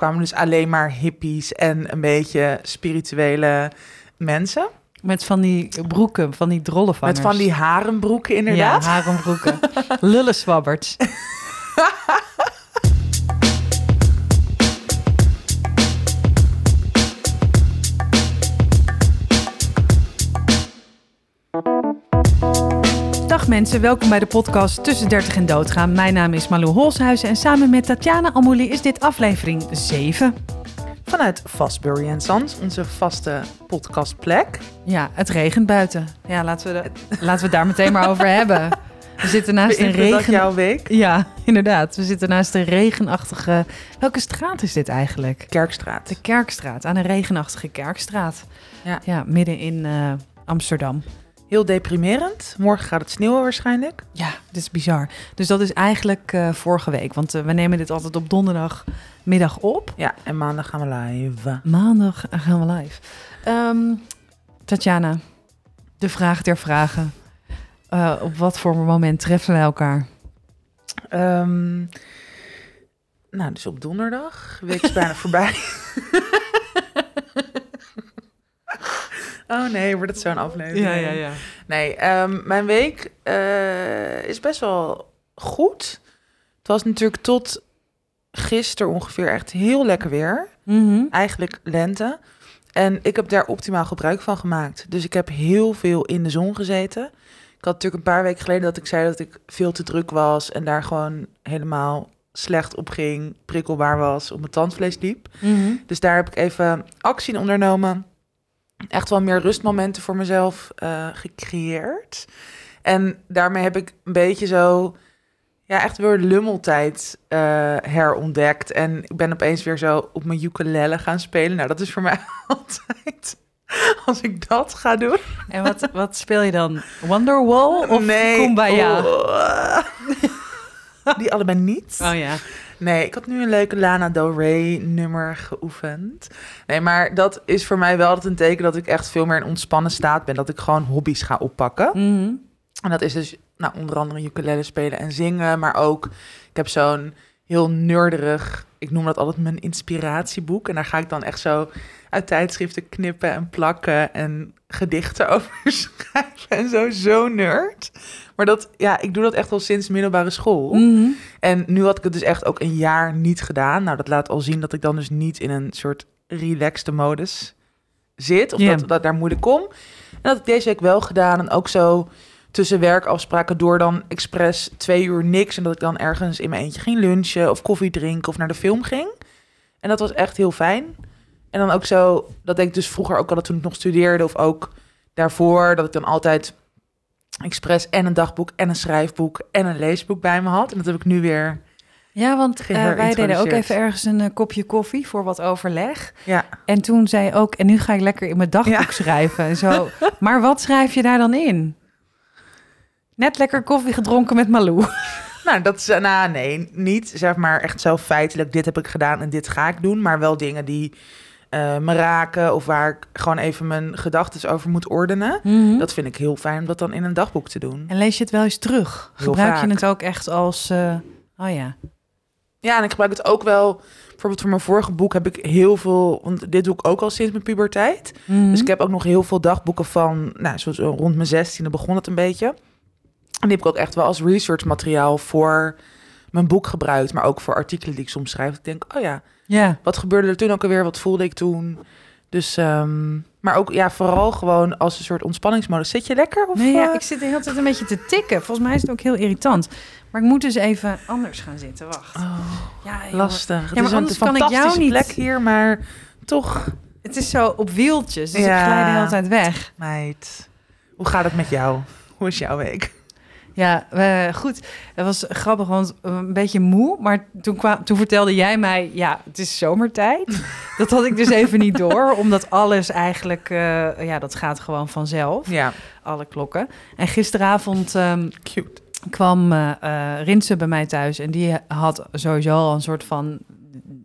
kwamen dus alleen maar hippies en een beetje spirituele mensen. Met van die broeken, van die drollenvangers. Met van die harenbroeken inderdaad. Ja, harenbroeken. Lullenswabberts. Mensen, welkom bij de podcast Tussen 30 en Doodgaan. Mijn naam is Malou Holshuizen en samen met Tatjana Amouli is dit aflevering 7. Vanuit Fastbury Sons, onze vaste podcastplek. Ja, het regent buiten. Ja, laten we, de, laten we het daar meteen maar over hebben. We zitten naast een regen... jouw week? Ja, inderdaad. We zitten naast een regenachtige... Welke straat is dit eigenlijk? Kerkstraat. De Kerkstraat, aan een regenachtige Kerkstraat. Ja. ja midden in eh, Amsterdam. Heel deprimerend. Morgen gaat het sneeuwen waarschijnlijk. Ja, dit is bizar. Dus dat is eigenlijk eh, vorige week. Want eh, we nemen dit altijd op donderdagmiddag op. Ja, en maandag gaan we live. Maandag gaan we live. Ehm, Tatjana, de vraag der vragen. Eh, op wat voor moment treffen wij elkaar? Ehm, nou, dus op donderdag. De week is bijna voorbij. oh nee, wordt het zo'n aflevering? Nee, ehm, mijn week eh, is best wel goed. Het was natuurlijk tot gisteren ongeveer echt heel lekker weer. Mhm. Eigenlijk lente. En ik heb daar optimaal gebruik van gemaakt. Dus ik heb heel veel in de zon gezeten. Ik had natuurlijk een paar weken geleden dat ik zei dat ik veel te druk was en daar gewoon helemaal slecht op ging, prikkelbaar was, op mijn tandvlees liep. Mhm. Dus daar heb ik even actie in ondernomen. Echt wel meer rustmomenten voor mezelf eh, gecreëerd. En daarmee heb ik een beetje zo, ja, echt weer lummeltijd eh, herontdekt. En ik ben opeens weer zo op mijn ukulele gaan spelen. Nou, dat is voor mij altijd, als ik dat ga doen. En wat, wat speel je dan? Wonderwall of nee, Kumbaya? oh. Die allebei niet. Oh ja. Nee, ik had nu een leuke Lana Del Rey nummer geoefend. Nee, maar dat is voor mij wel altijd een teken dat ik echt veel meer in ontspannen staat ben. Dat ik gewoon hobby's ga oppakken. Mhm. En dat is dus nou, onder andere ukulele spelen en zingen. Maar ook, ik heb zo'n heel nerderig, ik noem dat altijd mijn inspiratieboek. En daar ga ik dan echt zo uit tijdschriften knippen en plakken en gedichten over schrijven. En zo, zo nerd. Maar dat, ja, ik doe dat echt al sinds middelbare school. Mhm. En nu had ik het dus echt ook een jaar niet gedaan. Nou, dat laat al zien dat ik dan dus niet in een soort relaxte modus zit. Of dat, dat daar moeilijk kom. En dat ik deze week wel gedaan. En ook zo tussen werkafspraken door dan expres twee uur niks. En dat ik dan ergens in mijn eentje ging lunchen of koffie drinken of naar de film ging. En dat was echt heel fijn. En dan ook zo, dat ik dus vroeger ook al toen ik nog studeerde. Of ook daarvoor, dat ik dan altijd expres en een dagboek en een schrijfboek en een leesboek bij me had. En dat heb ik nu weer Ja, want eh, wij deden ook even ergens een eh, kopje koffie voor wat overleg. Ja, En toen zei ook, en nu ga ik lekker in mijn dagboek Ja. schrijven. En Zo. Maar wat schrijf je daar dan in? Net lekker koffie gedronken met Malou. nou dat is, eh, nou nee, niet zeg maar echt zo feitelijk, dit heb ik gedaan en dit ga ik doen. Maar wel dingen die eh, me raken of waar ik gewoon even mijn gedachten over moet ordenen. Dat vind ik heel fijn om dat dan in een dagboek te doen. En lees je het wel eens terug? Heel Gebruik je het ook echt als... eh, oh ja. Ja, en ik gebruik het ook wel. Bijvoorbeeld voor mijn vorige boek heb ik heel veel, want dit doe ik ook al sinds mijn puberteit. Mhm. Dus ik heb ook nog heel veel dagboeken van, nou, zoals rond mijn zestiende begon het een beetje. En die heb ik ook echt wel als researchmateriaal voor mijn boek gebruikt, maar ook voor artikelen die ik soms schrijf. Ik denk, oh ja, Ja. wat gebeurde er toen ook alweer? Wat voelde ik toen? Dus, ehm, maar ook ja, vooral gewoon als een soort ontspanningsmodus. Zit je lekker? Of, Nee, ja, eh? ik zit de hele tijd een beetje te tikken. Volgens mij is het ook heel irritant. Maar ik moet dus even anders gaan zitten. Wacht. Oh, Ja, jongen. lastig. Het maar anders kan ik jou niet- plek hier, maar toch, Het is zo op wieltjes, dus Ja. ik glij de hele tijd weg. meid. Hoe gaat het met jou? Hoe is jouw week? Ja, goed. Het was grappig, want eh, een beetje moe. Maar toen, kwam, toen vertelde jij mij, ja, het is zomertijd. dat had ik dus even niet door, omdat alles eigenlijk, eh, ja, dat gaat gewoon vanzelf. Ja, Alle klokken. En gisteravond ehm, cute. kwam Rinse bij mij thuis. En die had sowieso al een soort van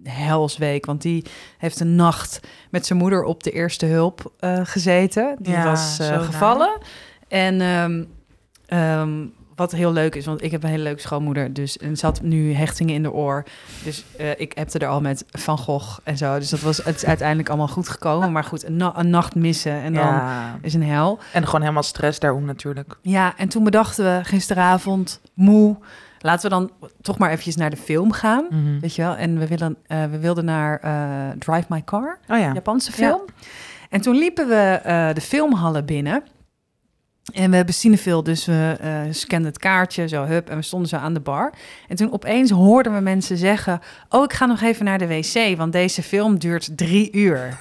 helsweek. Want die heeft een nacht met zijn moeder op de eerste hulp eh, gezeten. Die Ja, was gevallen. En ehm, wat heel leuk is, want ik heb een hele leuke schoonmoeder. Dus en ze had nu hechtingen in de oor. Dus eh, ik hebte er al met Van Gogh en zo. Dus dat was het is uiteindelijk allemaal goed gekomen. Maar goed, een, na- een nacht missen en dan is een hel. En gewoon helemaal stress daarom natuurlijk. Ja, en toen bedachten we gisteravond, moe, laten we dan toch maar eventjes naar de film gaan. Mhm. Weet je wel? En we, willen, eh, we wilden naar eh, Drive My Car, Oh ja. Japanse film. En toen liepen we de filmhallen binnen. En we hebben Cinefil, dus we eh scanden het kaartje, zo hup, en we stonden zo aan de bar. En toen opeens hoorden we mensen zeggen... oh, ik ga nog even naar de wc, want deze film duurt drie uur.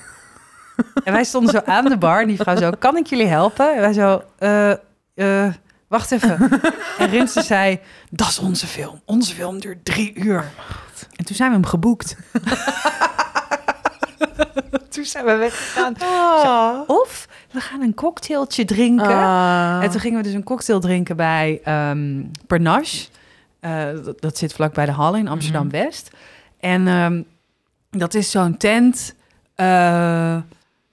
en wij stonden zo aan de bar en die vrouw zo... kan ik jullie helpen? En wij zo... eh, eh, wacht even. en Rinse zei, dat is onze film. Onze film duurt drie uur. En toen zijn we hem geboekt. toen zijn we weggegaan. Of we gaan een cocktailtje drinken. Ah. En toen gingen we dus een cocktail drinken bij ehm Pernache. Eh, dat, dat zit vlak bij de Halle in Amsterdam-West. En ehm, dat is zo'n tent. eh,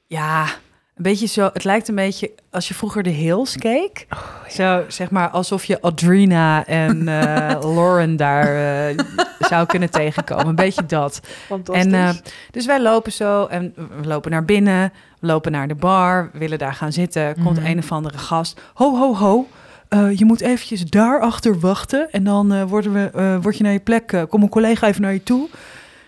ja, beetje zo... Het lijkt een beetje als je vroeger de Hills keek. Zo, zeg maar, alsof je Adrina en eh, Lauren daar eh, zou kunnen tegenkomen. Een beetje dat. En, eh, dus wij lopen zo en we lopen naar binnen, lopen naar de bar, willen daar gaan zitten. Komt Mhm. een of andere gast. Ho, ho, ho. je moet eventjes daarachter wachten en dan worden we, eh, word je naar je plek. kom een collega even naar je toe.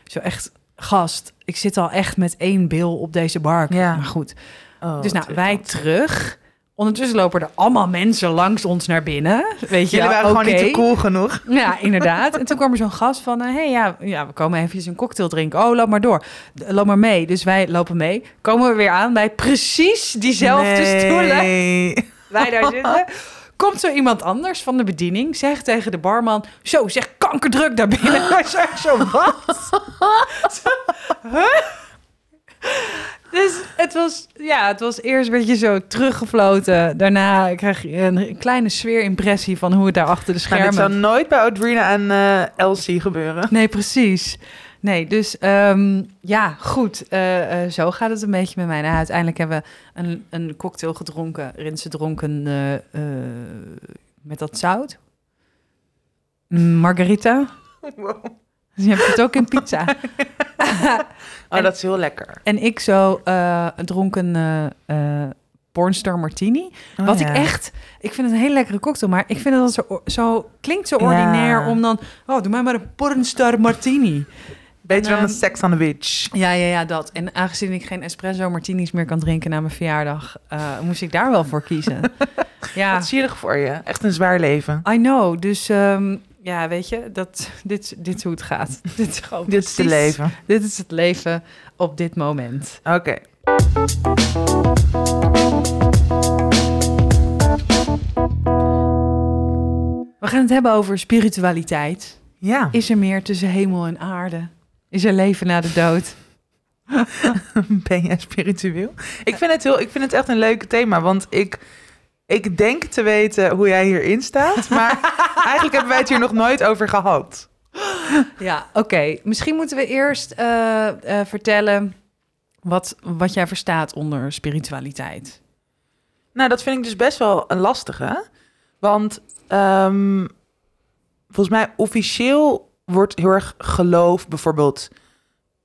Zo echt, gast, ik zit al echt met één bil op deze bar. Ja. Maar goed. Oh, dus nou, wij terug. Ondertussen lopen er allemaal mensen langs ons naar binnen. Weet je, Jullie waren gewoon niet te cool genoeg. Ja, inderdaad. En toen kwam er zo'n gast van... hé, hey, ja, ja, we komen eventjes een cocktail drinken. Oh, loop maar door. Loop maar mee. Dus wij lopen mee. Komen we weer aan bij precies diezelfde stoelen. Nee. Wij daar zitten. Komt zo iemand anders van de bediening. Zegt tegen de barman... Zo, zeg kankerdruk daar binnen. Wij zijn zo, wat? Huh? Dus het was, ja, het was eerst een beetje zo teruggefloten. Daarna krijg je een kleine sfeerimpressie van hoe het daar achter de schermen... dit zou nooit bij Audrina en eh, Elsie gebeuren. Nee, precies. Nee, dus ehm, ja, goed. Eh, eh, zo gaat het een beetje met mij. Nou, uiteindelijk hebben we een, een cocktail gedronken. Rinse dronken met dat zout. Margarita. Wow. Je hebt het ook in pizza. Oh, dat is heel lekker. en ik zo eh dronken eh pornstar martini. Oh, Wat ja. ik echt... Ik vind het een hele lekkere cocktail, maar ik vind dat zo, zo... Klinkt zo ordinair Ja. om dan... Oh, doe mij maar een pornstar martini. Beter dan En, een Sex Beach. Ja, ja, ja, dat. En aangezien ik geen espresso martinis meer kan drinken na mijn verjaardag, moest ik daar wel voor kiezen. ja, Wat zielig voor je. Echt een zwaar leven. I know. Dus ehm, ja, weet je, dat, dit, dit is hoe het gaat. dit is gewoon Dit is het leven. Dit is het leven op dit moment. Oké. We gaan het hebben over spiritualiteit. Ja. Is er meer tussen hemel en aarde? Is er leven na de dood? Ben jij spiritueel? Ik vind het, heel, ik vind het echt een leuk thema, want ik, ik denk te weten hoe jij hierin staat, maar eigenlijk hebben wij het hier nog nooit over gehad. Ja, oké. Misschien moeten we eerst eh, eh, vertellen wat, wat jij verstaat onder spiritualiteit. Nou, dat vind ik dus best wel een lastige, want ehm, volgens mij officieel wordt heel erg geloof, bijvoorbeeld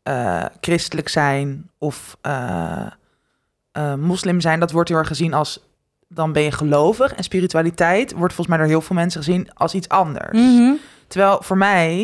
eh, christelijk zijn of moslim zijn, dat wordt heel erg gezien als dan ben je gelovig. En spiritualiteit wordt volgens mij door heel veel mensen gezien als iets anders. Terwijl voor mij,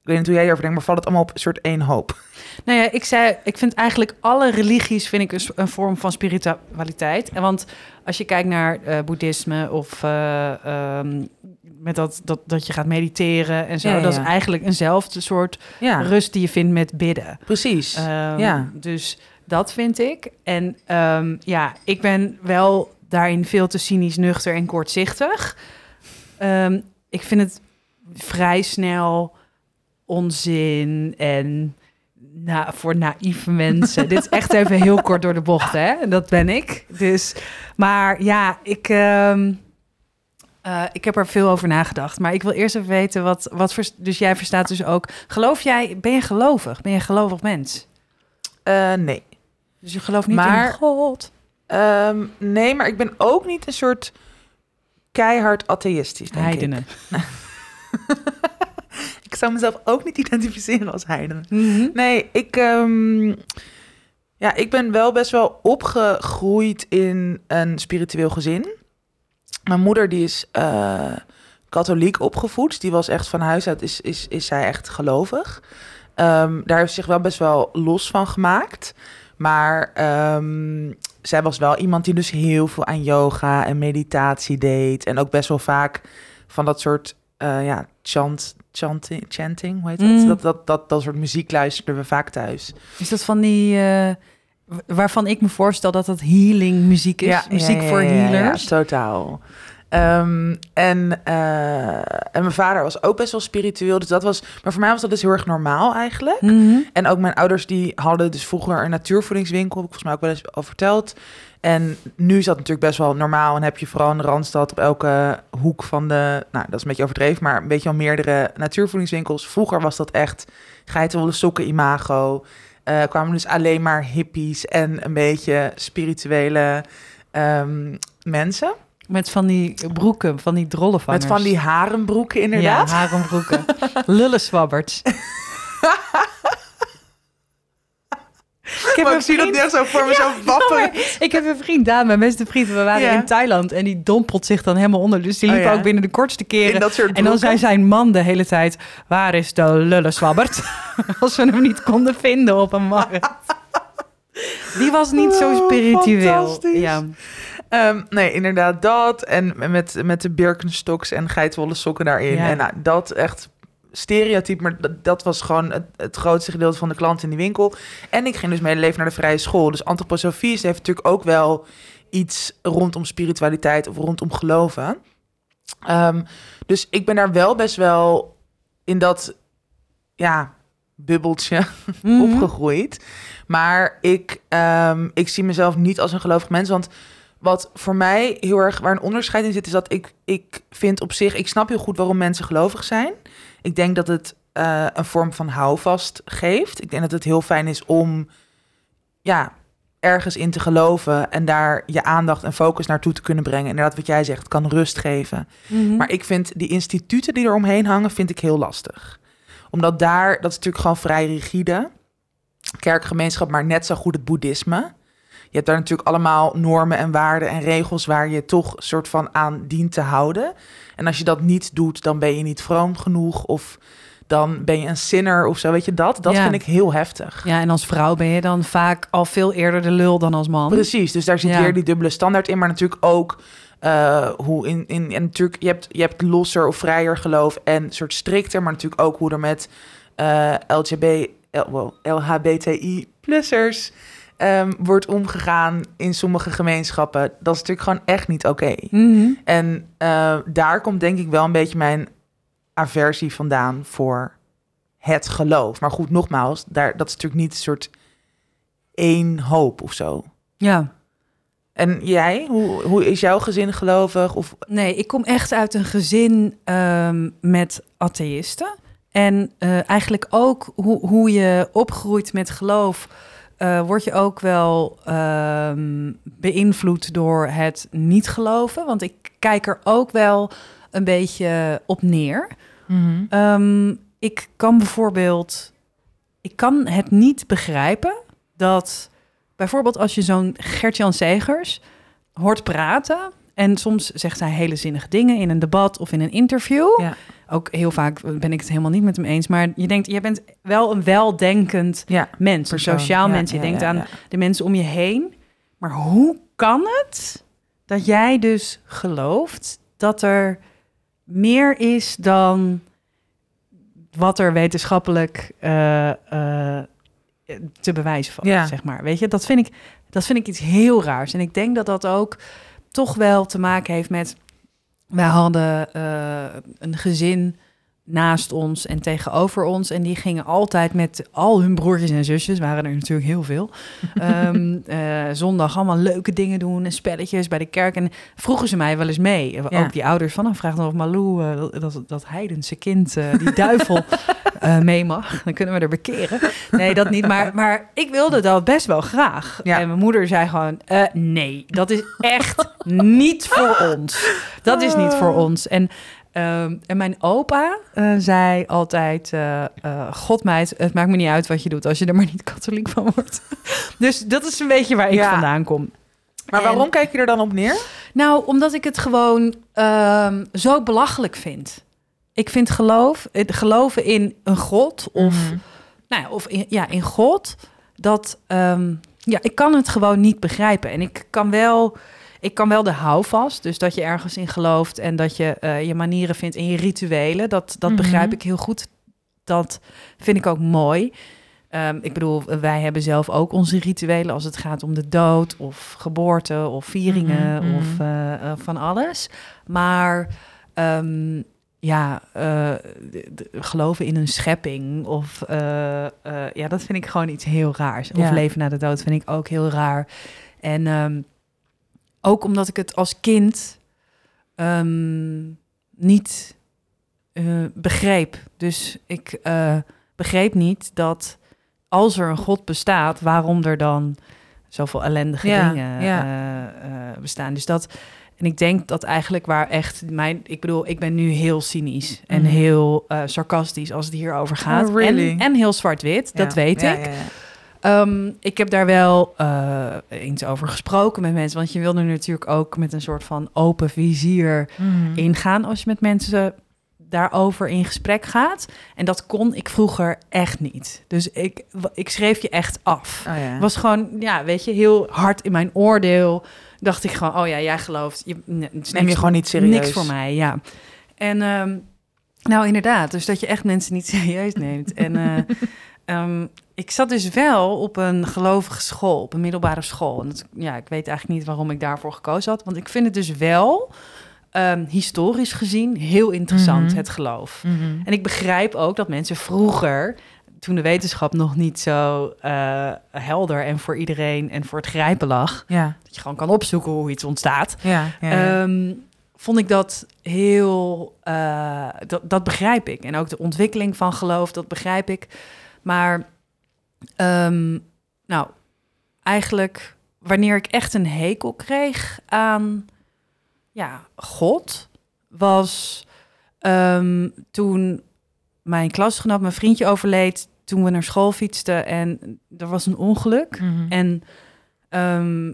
ik weet niet hoe jij erover denkt, maar valt het allemaal op een soort één hoop. Nou ja, ik zei, ik vind eigenlijk alle religies vind ik een, vorm van spiritualiteit. En want als je kijkt naar eh, boeddhisme of eh, ehm, met dat, dat, dat je gaat mediteren en zo, Ja, ja, dat is eigenlijk eenzelfde soort Ja, rust die je vindt met bidden. precies. Ehm, Ja. Dus dat vind ik. En ehm, ja, ik ben wel daarin veel te cynisch, nuchter en kortzichtig. Ehm, ik vind het vrij snel onzin en na, voor naïeve mensen. Dit is echt even heel kort door de bocht, hè? Dat ben ik. Dus, maar ja, ik, ehm, eh, ik heb er veel over nagedacht. Maar ik wil eerst even weten wat, wat dus jij verstaat dus ook. Geloof jij? Ben je gelovig? Ben je een gelovig mens? Eh, nee. Dus je gelooft niet Maar- in God. Ehm, nee, maar ik ben ook niet een soort keihard atheïstisch, denk ik. Heidenen. Ik zou mezelf ook niet identificeren als heiden. Mhm. Nee, ik, ehm, ja, ik ben wel best wel opgegroeid in een spiritueel gezin. Mijn moeder die is eh, katholiek opgevoed. Die was echt van huis uit, is, is, is zij echt gelovig. Ehm, daar heeft ze zich wel best wel los van gemaakt. Maar zij was wel iemand die dus heel veel aan yoga en meditatie deed. En ook best wel vaak van dat soort eh, ja, chant, chanting, chanting, hoe heet dat? Mm. Dat, dat, dat? Dat soort muziek luisterden we vaak thuis. Is dat van die... eh, waarvan ik me voorstel dat dat healing muziek is? muziek voor ja, ja, ja, healers? totaal. Ehm, en, eh, en mijn vader was ook best wel spiritueel. Dus dat was, maar voor mij was dat dus heel erg normaal eigenlijk. Mhm. En ook mijn ouders die hadden dus vroeger een natuurvoedingswinkel. Heb ik volgens mij ook wel eens over verteld. En nu is dat natuurlijk best wel normaal. En heb je vooral in de Randstad op elke hoek van de... Nou, dat is een beetje overdreven, maar een beetje al meerdere natuurvoedingswinkels. Vroeger was dat echt geitenwolle sokken imago. Eh kwamen dus alleen maar hippies en een beetje spirituele ehm, mensen. Met van die broeken, van die drollenvangers. Met van die harenbroeken inderdaad. Ja, harenbroeken. Lullenswabberts. ik heb maar een ik zie dat echt zo voor me, Ja, ik heb een vriend, Daan, mijn beste vriend. We waren Ja. in Thailand en die dompelt zich dan helemaal onder. Dus die Oh liep ja. ook binnen de kortste keren. dat soort En dan zei zijn man de hele tijd... Waar is de lullenswabbert? Als we hem niet konden vinden op een markt. Die was niet zo Oh, spiritueel. Ja. Ehm, nee, inderdaad dat. En met, met de Birkenstocks en geitwolle sokken daarin. Ja. En nou, dat echt stereotype. Maar dat, dat was gewoon het, het grootste gedeelte van de klanten in die winkel. En ik ging dus mijn hele leven naar de vrije school. Dus antroposofie heeft natuurlijk ook wel iets rondom spiritualiteit of rondom geloven. Ehm, dus ik ben daar wel best wel in dat, ja, bubbeltje Mhm. opgegroeid. Maar ik, ehm, ik zie mezelf niet als een gelovig mens. Want wat voor mij heel erg waar een onderscheid in zit, is dat ik, ik vind op zich, ik snap heel goed waarom mensen gelovig zijn. Ik denk dat het eh, een vorm van houvast geeft. Ik denk dat het heel fijn is om ja, ergens in te geloven en daar je aandacht en focus naartoe te kunnen brengen. Inderdaad, wat jij zegt, het kan rust geven. Mhm. Maar ik vind die instituten die er omheen hangen, vind ik heel lastig. Omdat daar, dat is natuurlijk gewoon vrij rigide. Kerkgemeenschap, maar net zo goed het boeddhisme. Je hebt daar natuurlijk allemaal normen en waarden en regels waar je toch soort van aan dient te houden. En als je dat niet doet, dan ben je niet vroom genoeg of dan ben je een sinner of zo, weet je dat? Dat Ja. vind ik heel heftig. Ja, en als vrouw ben je dan vaak al veel eerder de lul dan als man. Precies, dus daar zit Ja. weer die dubbele standaard in, maar natuurlijk ook eh, hoe in, in en natuurlijk je hebt je hebt losser of vrijer geloof en soort strikter, maar natuurlijk ook hoe er met eh LGB, L, wow, LHBTI plussers ehm, wordt omgegaan in sommige gemeenschappen. Dat is natuurlijk gewoon echt niet oké. Mhm. En eh, daar komt denk ik wel een beetje mijn aversie vandaan voor het geloof. Maar goed, nogmaals, daar, dat is natuurlijk niet een soort één hoop of zo. Ja. En jij, hoe, hoe is jouw gezin gelovig? Of, Nee, ik kom echt uit een gezin ehm, met atheïsten. En eh, eigenlijk ook hoe, hoe je opgroeit met geloof, eh, word je ook wel ehm, beïnvloed door het niet geloven. Want ik kijk er ook wel een beetje op neer. Ehm, ik kan bijvoorbeeld, ik kan het niet begrijpen dat bijvoorbeeld als je zo'n Gert-Jan Segers hoort praten en soms zegt hij hele zinnige dingen in een debat of in een interview. Ja. Ook heel vaak ben ik het helemaal niet met hem eens, maar je denkt, je bent wel een weldenkend Ja, mens, een sociaal Ja, mens. Je ja, denkt aan de mensen om je heen. Maar hoe kan het dat jij dus gelooft dat er meer is dan wat er wetenschappelijk eh, eh, te bewijzen valt, zeg maar. Weet je, dat vind, ik, dat vind ik iets heel raars. En ik denk dat dat ook toch wel te maken heeft met... Wij hadden eh, een gezin naast ons en tegenover ons. En die gingen altijd met al hun broertjes en zusjes, waren er natuurlijk heel veel. Ehm, eh, zondag allemaal leuke dingen doen en spelletjes bij de kerk. En vroegen ze mij wel eens mee. Ja. Ook die ouders van, dan vraagt nog of Malou, eh, dat, dat, heidense kind, eh, die duivel, mee mag. Dan kunnen we er bekeren. Nee, dat niet. Maar, maar ik wilde dat best wel graag. Ja. En mijn moeder zei gewoon, nee, dat is echt niet voor ons. Dat is niet voor ons. En, ehm, en mijn opa eh, zei altijd, eh, eh, god meid, het maakt me niet uit wat je doet... als je er maar niet katholiek van wordt. dus dat is een beetje waar ik Ja. vandaan kom. Maar En- waarom kijk je er dan op neer? Nou, omdat ik het gewoon ehm, zo belachelijk vind. Ik vind geloof, het geloven in een god of, Mhm. nou ja, of in, ja, in God, dat ehm, ja, ik kan het gewoon niet begrijpen. En ik kan wel, ik kan wel de houvast, dus dat je ergens in gelooft en dat je eh, je manieren vindt in je rituelen, dat, dat Mhm. begrijp ik heel goed. Dat vind ik ook mooi. Ehm, ik bedoel, wij hebben zelf ook onze rituelen als het gaat om de dood of geboorte of vieringen Mhm, mhm. of eh, eh, van alles. Maar ehm, ja, geloven in een schepping of ja, dat vind ik gewoon iets heel raars. Of Ja. leven na de dood vind ik ook heel raar. En ehm, ook omdat ik het als kind ehm, niet eh, begreep. Dus ik eh, begreep niet dat als er een God bestaat, waarom er dan zoveel ellendige Ja, dingen ja. eh, bestaan. Dus dat, en ik denk dat eigenlijk waar echt mijn, ik bedoel, ik ben nu heel cynisch en Mhm. heel sarcastisch als het hierover gaat. Oh, really? en, en heel zwart-wit, dat weet Ja, ik. Ehm, ik heb daar wel eh, eens over gesproken met mensen. Want je wil er natuurlijk ook met een soort van open vizier Mhm. ingaan als je met mensen daarover in gesprek gaat. En dat kon ik vroeger echt niet. Dus ik, ik schreef je echt af. Oh, ja. Was gewoon, ja, weet je, heel hard in mijn oordeel. Dacht ik gewoon, oh ja, jij gelooft. Je, nee, Neem je niks- gewoon niet serieus. Niks voor mij, ja. En ehm, nou, inderdaad, dus dat je echt mensen niet serieus neemt. En eh, ehm, ik zat dus wel op een gelovige school, op een middelbare school. En dat, ja, ik weet eigenlijk niet waarom ik daarvoor gekozen had. Want ik vind het dus wel, ehm, historisch gezien, heel interessant, Mhm. het geloof. Mhm. En ik begrijp ook dat mensen vroeger, toen de wetenschap nog niet zo eh, helder en voor iedereen en voor het grijpen lag, Ja, dat je gewoon kan opzoeken hoe iets ontstaat. ja, ja. ja. Ehm, vond ik dat heel. eh, dat, dat begrijp ik. En ook de ontwikkeling van geloof, dat begrijp ik. Maar. ehm, nou, eigenlijk. Wanneer ik echt een hekel kreeg aan. Ja, God. was. ehm, toen mijn klasgenoot, mijn vriendje overleed. toen we naar school fietsten en er was een ongeluk. Mhm. En ehm,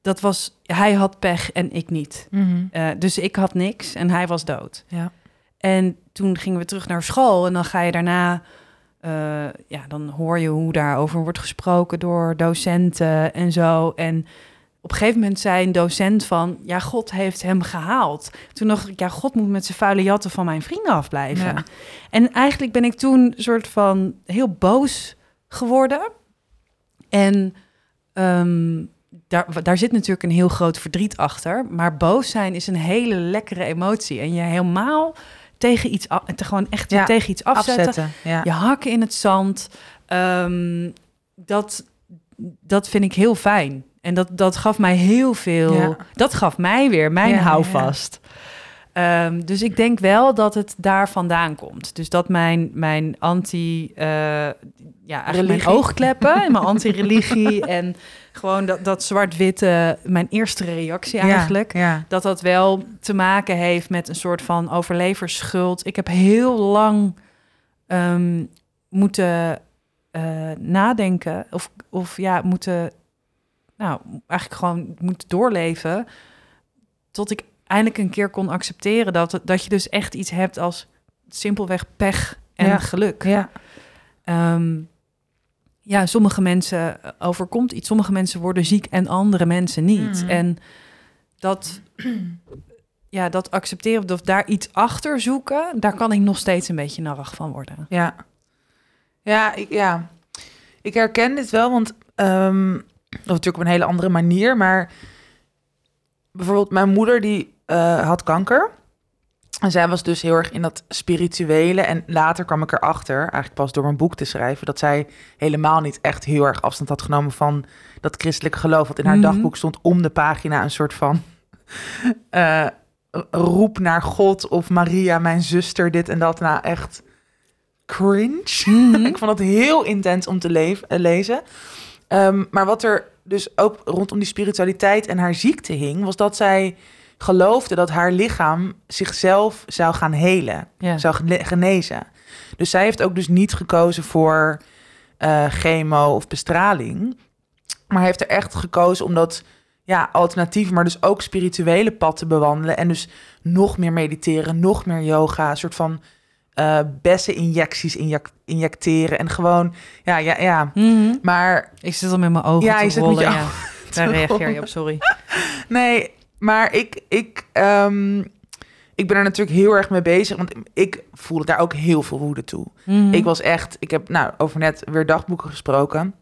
dat was, hij had pech en ik niet. Mhm. Eh, dus ik had niks en hij was dood. Ja. En toen gingen we terug naar school en dan ga je daarna, eh, ja, dan hoor je hoe daarover wordt gesproken door docenten en zo. En op een gegeven moment zei een docent van, ja, God heeft hem gehaald. Toen dacht ik, ja, God moet met zijn vuile jatten van mijn vrienden afblijven. Ja. En eigenlijk ben ik toen soort van heel boos geworden. En ehm, daar, daar zit natuurlijk een heel groot verdriet achter. Maar boos zijn is een hele lekkere emotie. En je helemaal tegen iets, af, te gewoon echt Ja, tegen iets afzetten. Afzetten. Ja. Je hakken in het zand. ehm, dat, dat vind ik heel fijn. En dat, dat gaf mij heel veel. Ja. Dat gaf mij weer mijn houvast. Ehm, dus ik denk wel dat het daar vandaan komt. Dus dat mijn, mijn anti... eh, ja, eigenlijk mijn oogkleppen en mijn anti-religie... en gewoon dat, dat zwart-witte... mijn eerste reactie eigenlijk Ja. dat dat wel te maken heeft met een soort van overleversschuld. Ik heb heel lang ehm, moeten eh, nadenken of, of ja, moeten, nou, eigenlijk gewoon moeten doorleven tot ik eindelijk een keer kon accepteren dat, dat je dus echt iets hebt als simpelweg pech en Ja. geluk. Ja. Ehm, ja, sommige mensen overkomt iets, sommige mensen worden ziek en andere mensen niet. Mhm. En dat, ja, dat accepteren of daar iets achter zoeken, daar kan ik nog steeds een beetje narrig van worden. Ja. Ja, ik, ja. ik herken dit wel, want ehm, of natuurlijk op een hele andere manier, maar bijvoorbeeld mijn moeder die eh, had kanker En zij was dus heel erg in dat spirituele. En later kwam ik erachter, eigenlijk pas door mijn boek te schrijven, dat zij helemaal niet echt heel erg afstand had genomen van dat christelijke geloof. Want in haar Mhm. dagboek stond om de pagina een soort van eh, roep naar God of Maria, mijn zuster, dit en dat. Nou, echt cringe. Mhm. Ik vond het heel intens om te leef- eh, lezen. Ehm, maar wat er dus ook rondom die spiritualiteit en haar ziekte hing, was dat zij geloofde dat haar lichaam zichzelf zou gaan helen, Ja. zou gene- genezen. Dus zij heeft ook dus niet gekozen voor eh, chemo of bestraling, maar heeft er echt gekozen om dat ja, alternatief, maar dus ook spirituele pad te bewandelen en dus nog meer mediteren, nog meer yoga, een soort van eh bessen-injecties injec- injecteren en gewoon, ja, ja, ja. Mhm. Maar Ik zit al met mijn ogen Ja, te rollen. je ja. Daar reageer je op, sorry. Nee, maar ik, ik, ehm, ik ben er natuurlijk heel erg mee bezig. Want ik voelde daar ook heel veel woede toe. Mhm. Ik was echt, ik heb nou over net weer dagboeken gesproken.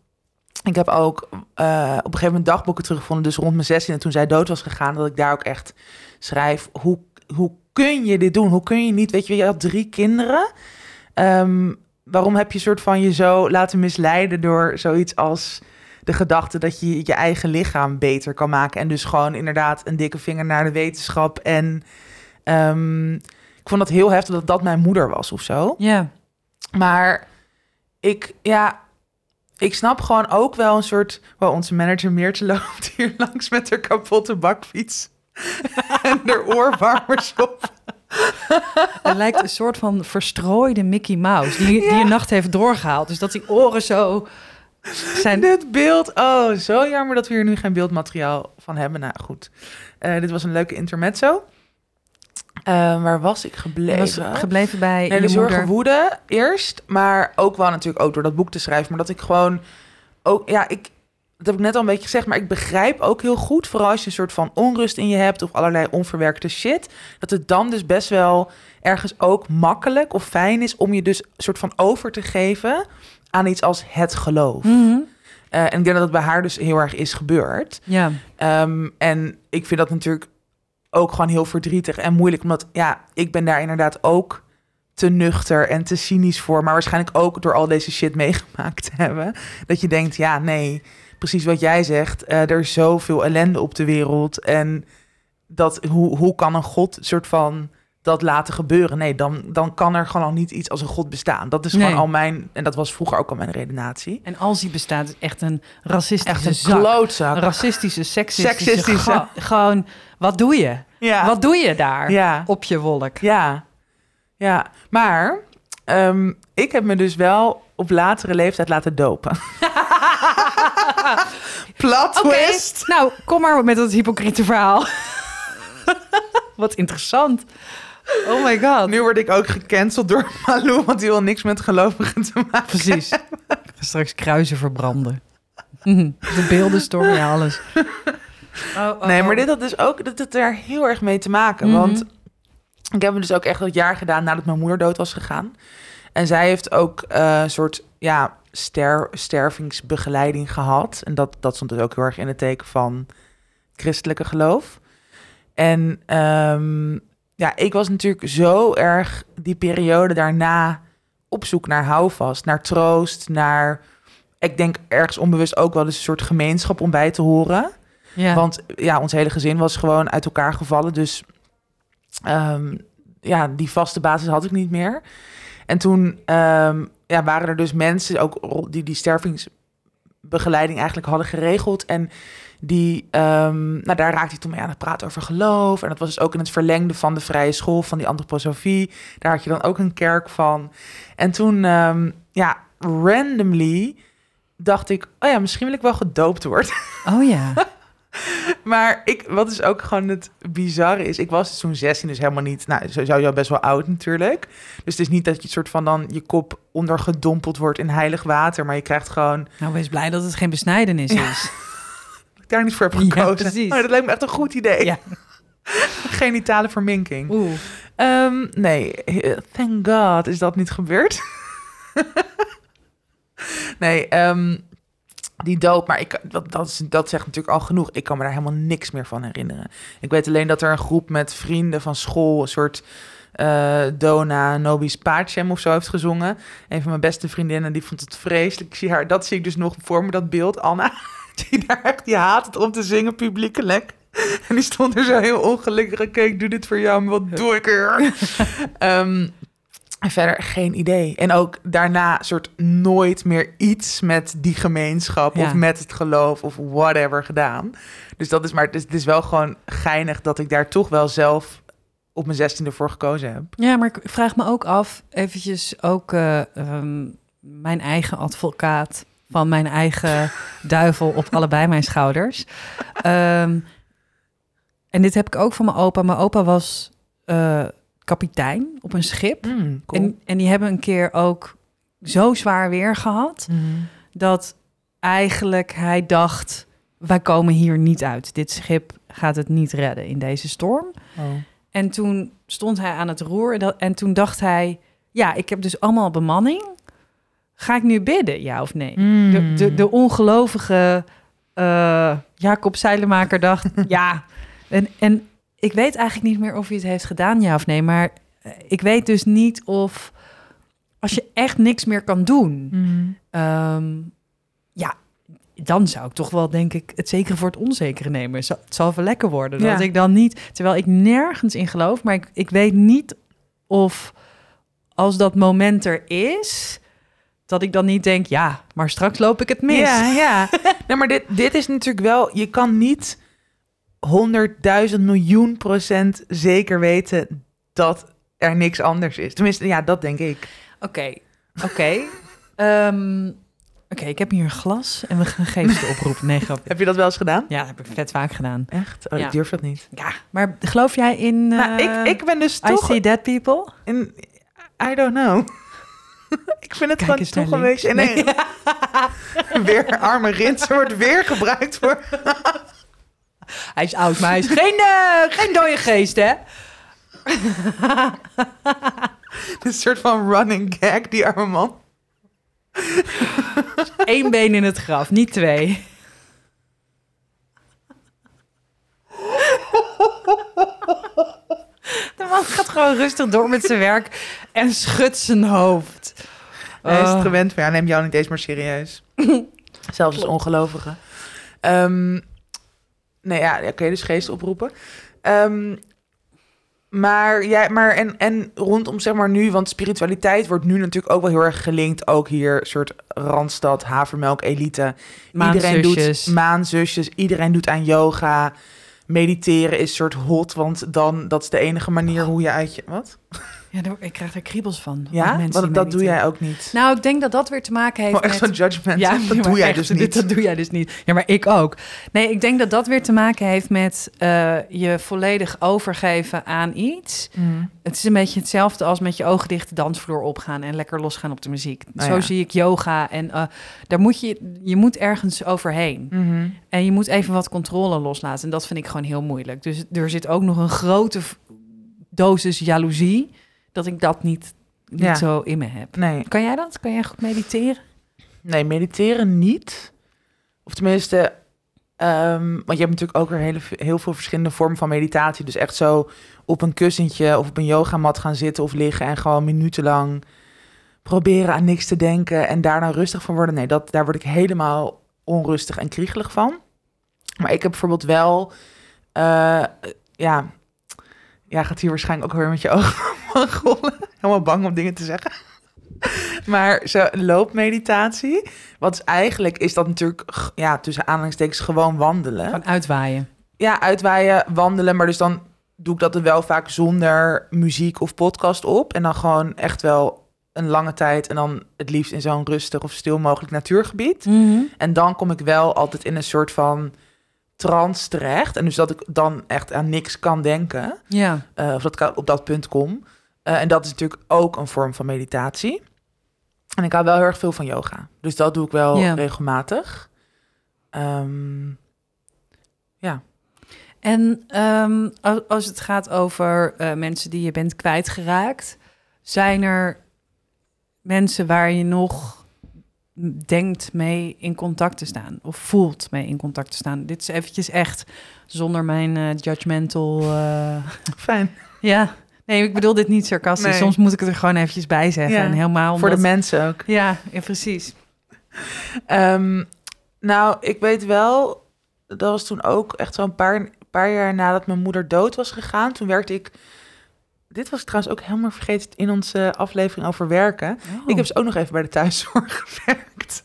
Ik heb ook eh, op een gegeven moment dagboeken teruggevonden. Dus rond mijn 16 toen zij dood was gegaan, dat ik daar ook echt schrijf. Hoe, hoe kun je dit doen? Hoe kun je niet? Weet je, je had drie kinderen. Ehm, waarom heb je soort van je zo laten misleiden door zoiets als de gedachte dat je je eigen lichaam beter kan maken. En dus gewoon inderdaad een dikke vinger naar de wetenschap. En ehm, ik vond dat heel heftig dat dat mijn moeder was of zo. Ja. Maar ik, ja, ik snap gewoon ook wel een soort... Wow, onze manager Meertje loopt hier langs met haar kapotte bakfiets. en haar oorwarmers op. Het lijkt een soort van verstrooide Mickey Mouse... die, die een nacht heeft doorgehaald. Dus dat die oren zo zijn... Dit beeld, oh, zo jammer dat we hier nu geen beeldmateriaal van hebben. Nou goed, Eh, dit was een leuke intermezzo. Eh, waar was ik gebleven? was gebleven bij Nee, je de zorgen woede eerst, maar ook wel natuurlijk ook door dat boek te schrijven. Maar dat ik gewoon ook, ja, ik, dat heb ik net al een beetje gezegd, maar ik begrijp ook heel goed, vooral als je een soort van onrust in je hebt of allerlei onverwerkte shit, dat het dan dus best wel ergens ook makkelijk of fijn is om je dus een soort van over te geven aan iets als het geloof. Mhm. Eh, en ik denk dat het bij haar dus heel erg is gebeurd. Ja. Ehm, en ik vind dat natuurlijk ook gewoon heel verdrietig en moeilijk. Omdat ja, ik ben daar inderdaad ook te nuchter en te cynisch voor. Maar waarschijnlijk ook door al deze shit meegemaakt te hebben. Dat je denkt, ja, nee, precies wat jij zegt. eh, er is zoveel ellende op de wereld. En dat, hoe, hoe kan een god soort van dat laten gebeuren? Nee, dan, dan kan er gewoon al niet iets als een god bestaan. Dat is gewoon Nee. al mijn, en dat was vroeger ook al mijn redenatie. En als die bestaat, is echt een racistische Echt een klootzak. Racistische, seksistische... Seksistische. gewoon, wat doe je? Ja. Wat doe je daar Ja. op je wolk? Ja, ja. Maar ehm, ik heb me dus wel op latere leeftijd laten dopen. Twist. nou, kom maar met dat hypocriete verhaal. Wat interessant. Oh my god. Nu word ik ook gecanceld door Malou, want die wil niks met gelovigen te maken. Precies. Ik ga straks kruisen verbranden. Mhm. De beeldenstorm, ja, alles. Oh, oh, Nee, maar oh. dit had dus ook dat het daar heel erg mee te maken. Mhm. Want ik heb het dus ook echt dat jaar gedaan nadat mijn moeder dood was gegaan. En zij heeft ook eh, een soort ja, ster, stervingsbegeleiding gehad. En dat, dat stond dus ook heel erg in het teken van christelijke geloof. En ehm, ja, ik was natuurlijk zo erg die periode daarna op zoek naar houvast, naar troost, naar... Ik denk ergens onbewust ook wel eens een soort gemeenschap om bij te horen. Ja. Want ja, ons hele gezin was gewoon uit elkaar gevallen. Dus ehm, ja, die vaste basis had ik niet meer. En toen ehm, ja, waren er dus mensen ook die die stervingsbegeleiding eigenlijk hadden geregeld. En die, ehm, nou, daar raakte hij toen mee aan het praten over geloof. En dat was dus ook in het verlengde van de vrije school van die antroposofie. Daar had je dan ook een kerk van. En toen, ehm, ja, randomly dacht ik, oh ja, misschien wil ik wel gedoopt worden. Oh ja. Maar ik, wat is ook gewoon het bizarre is, ik was dus toen 16, dus helemaal niet, nou, zo zou je best wel oud natuurlijk. Dus het is niet dat je soort van dan je kop ondergedompeld wordt in heilig water, maar je krijgt gewoon, Nou, wees blij dat het geen besnijdenis is. daar niet voor heb Ja, gekozen. precies. Maar dat lijkt me echt een goed idee. Ja. Genitale verminking. Oeh. Ehm, nee, eh, thank God is dat niet gebeurd. nee, ehm, die doop, maar ik, dat, dat, is, dat zegt natuurlijk al genoeg. Ik kan me daar helemaal niks meer van herinneren. Ik weet alleen dat er een groep met vrienden van school, een soort eh, Dona Nobis Pacem of zo heeft gezongen. Een van mijn beste vriendinnen, die vond het vreselijk. Ik zie haar, dat zie ik dus nog voor me, dat beeld. Anna, die daar echt, die haat het om te zingen publiekelijk. En die stond er zo heel ongelukkig. Oké, ik doe dit voor jou, maar wat doe ik er? Ehm, en verder geen idee. En ook daarna soort nooit meer iets met die gemeenschap Ja. of met het geloof of whatever gedaan. Dus dat is maar, het is, het is wel gewoon geinig dat ik daar toch wel zelf op mijn zestiende voor gekozen heb. Ja, maar ik vraag me ook af, eventjes ook eh, ehm, mijn eigen advocaat van mijn eigen duivel op allebei mijn schouders. Ehm, en dit heb ik ook van mijn opa. Mijn opa was eh, kapitein op een schip. Mm, cool. En, en die hebben een keer ook zo zwaar weer gehad Mhm. dat eigenlijk hij dacht: wij komen hier niet uit. Dit schip gaat het niet redden in deze storm. Oh. En toen stond hij aan het roer en, dat- en toen dacht hij: ja, ik heb dus allemaal bemanning. Ga ik nu bidden, ja of nee? Mm. De, de, de ongelovige eh, Jacob Zeilemaker dacht: ja. En, en ik weet eigenlijk niet meer of hij het heeft gedaan, ja of nee. Maar eh, ik weet dus niet of als je echt niks meer kan doen, Mhm. Ehm, ja, dan zou ik toch wel, denk ik, het zekere voor het onzekere nemen. Het zal wel lekker worden. Dat Ja. ik dan niet, terwijl ik nergens in geloof, maar ik, ik weet niet of als dat moment er is, dat ik dan niet denk, ja, maar straks loop ik het mis. Ja, ja. nee, maar dit, dit is natuurlijk wel... Je kan niet honderdduizend miljoen procent zeker weten dat er niks anders is. Tenminste, ja, dat denk ik. Oké, oké. Ehm, Oké, ik heb hier een glas en we gaan geesten oproepen. Nee, grapje. Heb je dat wel eens gedaan? Ja, dat heb ik vet vaak gedaan. Echt? Oh, Ja. Ik durf dat niet. Ja, maar geloof jij in... nou, eh, ik, ik ben dus I toch... see dead people? In, I don't know. ik vind het Kijk gewoon toch een beetje... Nee. weer arme rins wordt weer gebruikt voor... Hij is oud, maar hij is geen, eh, geen dode geest, hè? Een soort van running gag, die arme man. Eén been in het graf, niet twee. De man gaat gewoon rustig door met zijn werk en schudt zijn hoofd. Hij is het Oh. gewend van, ja, neem jou niet eens maar serieus. Zelfs als ongelovige. Ehm, nee, ja, oké, dus geest oproepen. Ehm, maar ja, maar en, en rondom zeg maar nu, want spiritualiteit wordt nu natuurlijk ook wel heel erg gelinkt. Ook hier, soort Randstad, havermelk, elite. Iedereen doet maanzusjes, iedereen doet aan yoga. Mediteren is soort hot, want dan, dat is de enige manier hoe je uit je... Wat? Ja, ik krijg er kriebels van. Ja? Want dat doe jij ook niet. Nou, ik denk dat dat weer te maken heeft Oh, echt met... zo'n judgment. Ja, dat doe jij echt, dus niet. Dat doe jij dus niet. Ja, maar ik ook. Nee, ik denk dat dat weer te maken heeft met eh, je volledig overgeven aan iets. Mm. Het is een beetje hetzelfde als met je ogen dicht de dansvloer opgaan en lekker losgaan op de muziek. Nou Zo ja. zie ik yoga en eh, daar moet je, je moet ergens overheen. Mhm. En je moet even wat controle loslaten. En dat vind ik gewoon heel moeilijk. Dus er zit ook nog een grote dosis jaloezie dat ik dat niet, niet Ja. zo in me heb. Nee. Kan jij dat? Kan jij goed mediteren? Nee, mediteren niet. Of tenminste, ehm, want je hebt natuurlijk ook weer hele, heel veel verschillende vormen van meditatie. Dus echt zo op een kussentje of op een yogamat gaan zitten of liggen en gewoon minutenlang proberen aan niks te denken en daarna rustig van worden. Nee, dat, daar word ik helemaal onrustig en kriegelig van. Maar ik heb bijvoorbeeld wel, eh, ja, ja, gaat hier waarschijnlijk ook weer met je ogen Helemaal bang om dingen te zeggen. Maar zo loopmeditatie, wat is eigenlijk is dat natuurlijk, ja, tussen aanhalingstekens gewoon wandelen. Van uitwaaien. Ja, uitwaaien, wandelen, maar dus dan doe ik dat er wel vaak zonder muziek of podcast op. En dan gewoon echt wel een lange tijd en dan het liefst in zo'n rustig of stil mogelijk natuurgebied. En dan kom ik wel altijd in een soort van trance terecht. En dus dat ik dan echt aan niks kan denken. Ja. eh, of dat ik op dat punt kom. Eh, en dat is natuurlijk ook een vorm van meditatie. En ik hou wel heel erg veel van yoga. Dus dat doe ik wel Ja. regelmatig. Ehm, En ehm, als, het gaat over eh, mensen die je bent kwijtgeraakt, zijn er mensen waar je nog denkt mee in contact te staan of voelt mee in contact te staan? Dit is eventjes echt zonder mijn eh, judgmental. fijn. ja, Nee, ik bedoel dit niet sarcastisch. Nee. Soms moet ik het er gewoon eventjes bij zeggen. Ja, En helemaal Voor de mensen ook. Ja, ja, precies. Ehm, nou, ik weet wel, dat was toen ook echt zo'n paar, paar jaar nadat mijn moeder dood was gegaan. Toen werkte ik, dit was trouwens ook helemaal vergeten in onze aflevering over werken. Oh. Ik heb ze ook nog even bij de thuiszorg gewerkt.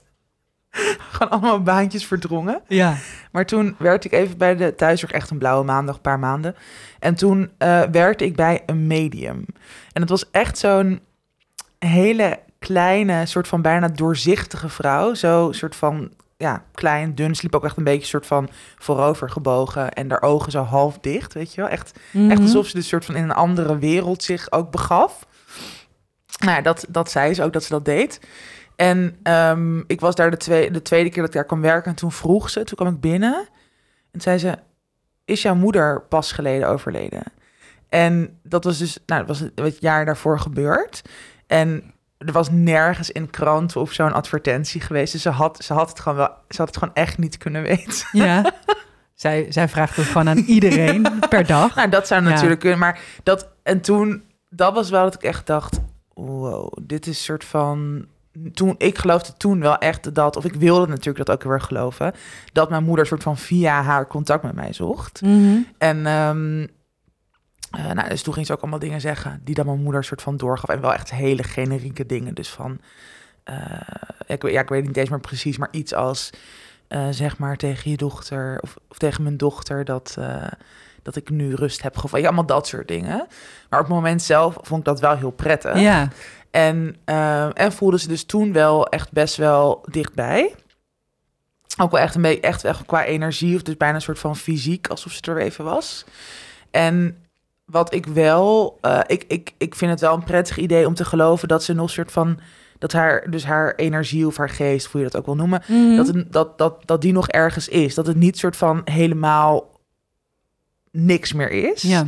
Gewoon allemaal baantjes verdrongen. Ja. Maar toen werkte ik even bij de thuiszorg, echt een blauwe maandag, een paar maanden. En toen eh, werkte ik bij een medium. En het was echt zo'n hele kleine, soort van bijna doorzichtige vrouw. Zo soort van, ja, klein, dun. Sliep ook echt een beetje soort van voorover gebogen. En haar ogen zo half dicht, weet je wel. Echt, Mhm. echt alsof ze dus soort van in een andere wereld zich ook begaf. Nou ja, dat, dat zei ze ook, dat ze dat deed. En ehm, ik was daar de, twee, de tweede keer dat ik daar kwam werken. En toen vroeg ze, toen kwam ik binnen. En zei ze, is jouw moeder pas geleden overleden? En dat was dus, nou, dat was het, jaar daarvoor gebeurd. En er was nergens in kranten of zo'n advertentie geweest. Dus ze had, ze had het gewoon wel, ze had het gewoon echt niet kunnen weten. Ja. zij, zij vraagt het gewoon aan iedereen per dag. Nou, dat zou Ja. natuurlijk kunnen. Maar dat, en toen, dat was wel dat ik echt dacht, wow, dit is een soort van... Toen, ik geloofde toen wel echt dat, of ik wilde natuurlijk dat ook weer geloven, dat mijn moeder soort van via haar contact met mij zocht. Mhm. En ehm, eh, nou, dus toen ging ze ook allemaal dingen zeggen die dan mijn moeder soort van doorgaf. En wel echt hele generieke dingen. Dus van, eh, ik, weet- ja, ik weet niet eens meer precies, maar iets als eh, zeg maar tegen je dochter of, of tegen mijn dochter dat, dat ik nu rust heb gevonden. Ja, allemaal dat soort dingen. Maar op het moment zelf vond ik dat wel heel prettig. Ja. En, eh, en voelde ze dus toen wel echt best wel dichtbij. Ook wel echt een beetje echt, echt qua energie, of dus bijna een soort van fysiek, alsof ze er even was. En wat ik wel, eh, ik, ik, ik vind het wel een prettig idee om te geloven dat ze nog een soort van, dat haar, dus haar energie of haar geest, hoe je dat ook wil noemen, Mhm. dat, het, dat, dat, dat die nog ergens is. Dat het niet soort van helemaal niks meer is. ja.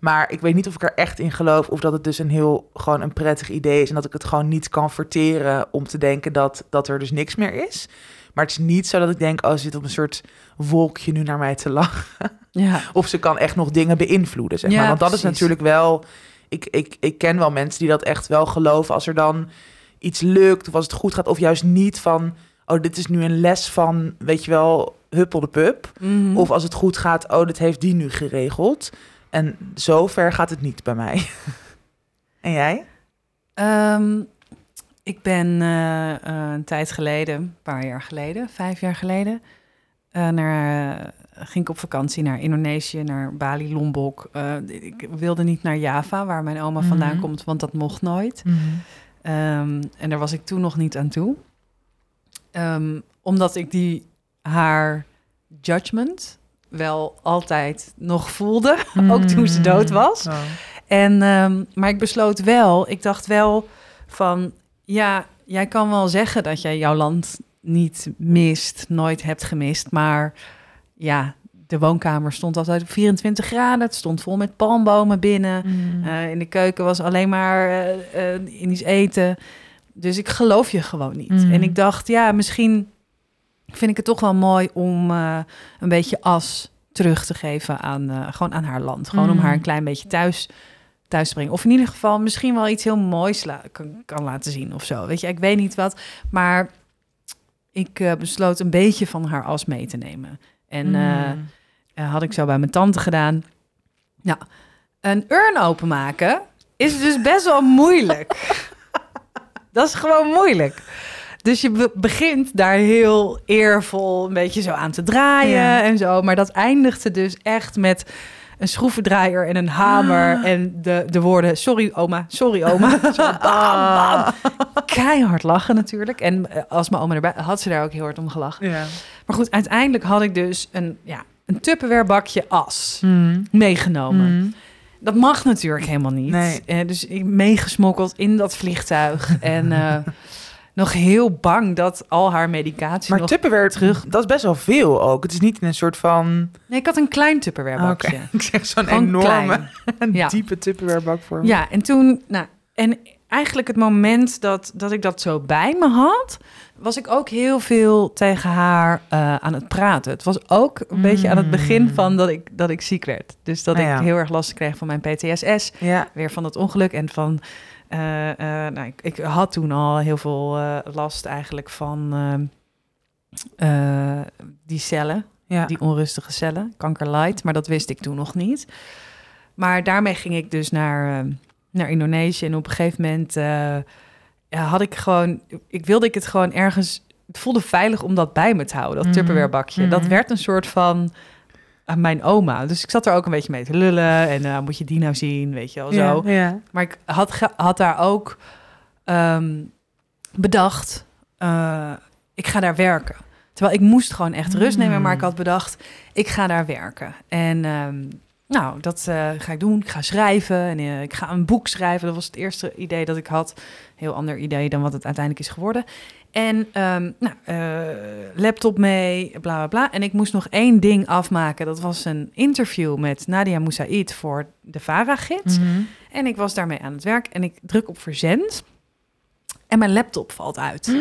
Maar ik weet niet of ik er echt in geloof of dat het dus een heel gewoon een prettig idee is en dat ik het gewoon niet kan verteren om te denken dat, dat er dus niks meer is. Maar het is niet zo dat ik denk, oh, ze zit op een soort wolkje nu naar mij te lachen. ja. Of ze kan echt nog dingen beïnvloeden, zeg Ja, maar. Want dat is natuurlijk wel... Ik, ik, ik ken wel mensen die dat echt wel geloven als er dan iets lukt of als het goed gaat. Of juist niet van, oh, dit is nu een les van, weet je wel, huppel de pup. Mhm. Of als het goed gaat, oh, dit heeft die nu geregeld. En zover gaat het niet bij mij. en jij? Ehm, ik ben eh, eh, een tijd geleden, een paar jaar geleden, vijf jaar geleden, eh, naar, ging ik op vakantie naar Indonesië, naar Bali, Lombok. Ik wilde niet naar Java, waar mijn oma vandaan Mhm. komt, want dat mocht nooit. Ehm, en daar was ik toen nog niet aan toe. Ehm, omdat ik die haar judgment wel altijd nog voelde, ook toen ze dood was. Oh. En, ehm, maar ik besloot wel, ik dacht wel van, ja, jij kan wel zeggen dat jij jouw land niet mist, nooit hebt gemist, maar ja, de woonkamer stond altijd op 24 graden, het stond vol met palmbomen binnen, Mm. Eh, in de keuken was alleen maar eh, eh, Indisch eten. Dus ik geloof je gewoon niet. Mm. En ik dacht, ja, misschien vind ik het toch wel mooi om eh, een beetje as terug te geven aan, eh, gewoon aan haar land. Gewoon om Mm. haar een klein beetje thuis, thuis te brengen. Of in ieder geval misschien wel iets heel moois la- kan, kan laten zien of zo. Weet je, ik weet niet wat. Maar ik eh, besloot een beetje van haar as mee te nemen. En Mm. had ik zo bij mijn tante gedaan. Nou, een urn openmaken is dus best wel moeilijk. dat is gewoon moeilijk. Dus je be- begint daar heel eervol een beetje zo aan te draaien Ja. en zo. Maar dat eindigde dus echt met een schroevendraaier en een hamer Ah. en de, de woorden sorry oma, sorry oma. Zo, bam, bam. Keihard lachen natuurlijk. En eh, als mijn oma erbij had ze daar ook heel hard om gelachen. Ja. Maar goed, uiteindelijk had ik dus een, ja, een Tupperware bakje as Mm. meegenomen. Mm. Dat mag natuurlijk helemaal niet. Nee. Eh, dus ik meegesmokkeld in dat vliegtuig. en eh, nog heel bang dat al haar medicatie Maar nog... Tupperware, terug- dat is best wel veel ook. Het is niet in een soort van... Nee, ik had een klein Tupperware bakje. ik zeg zo'n enorme, een Ja. diepe Tupperware bak voor me. Ja, en toen... Nou, en eigenlijk het moment dat, dat ik dat zo bij me had, was ik ook heel veel tegen haar eh, aan het praten. Het was ook een beetje aan het begin Mm. van dat ik, dat ik ziek werd. Dus dat ja. ik heel erg last kreeg van mijn PTSS, Ja. weer van het ongeluk en van... eh, eh, nou, ik, ik had toen al heel veel eh, last eigenlijk van eh, eh, die cellen Ja. die onrustige cellen, kankerlight, maar dat wist ik toen nog niet. Maar daarmee ging ik dus naar, eh, naar Indonesië en op een gegeven moment had ik gewoon, ik wilde ik het gewoon ergens, het voelde veilig om dat bij me te houden, dat. Tupperware bakje. Dat Mhm. werd een soort van eh, mijn oma. Dus ik zat er ook een beetje mee te lullen en eh, moet je die nou zien, weet je wel zo. Ja. ja. Maar ik had, had daar ook ehm, bedacht, eh, ik ga daar werken. Terwijl ik moest gewoon echt rust nemen, Mm. maar ik had bedacht, ik ga daar werken. En ehm, nou, dat eh, ga ik doen. Ik ga schrijven en eh, ik ga een boek schrijven. Dat was het eerste idee dat ik had. Heel ander idee dan wat het uiteindelijk is geworden. En ehm, nou, eh, laptop mee, bla bla bla. En ik moest nog één ding afmaken. Dat was een interview met Nadia Moussaïd voor de VARA-gids. Mhm. En ik was daarmee aan het werk en ik druk op verzend. En mijn laptop valt uit.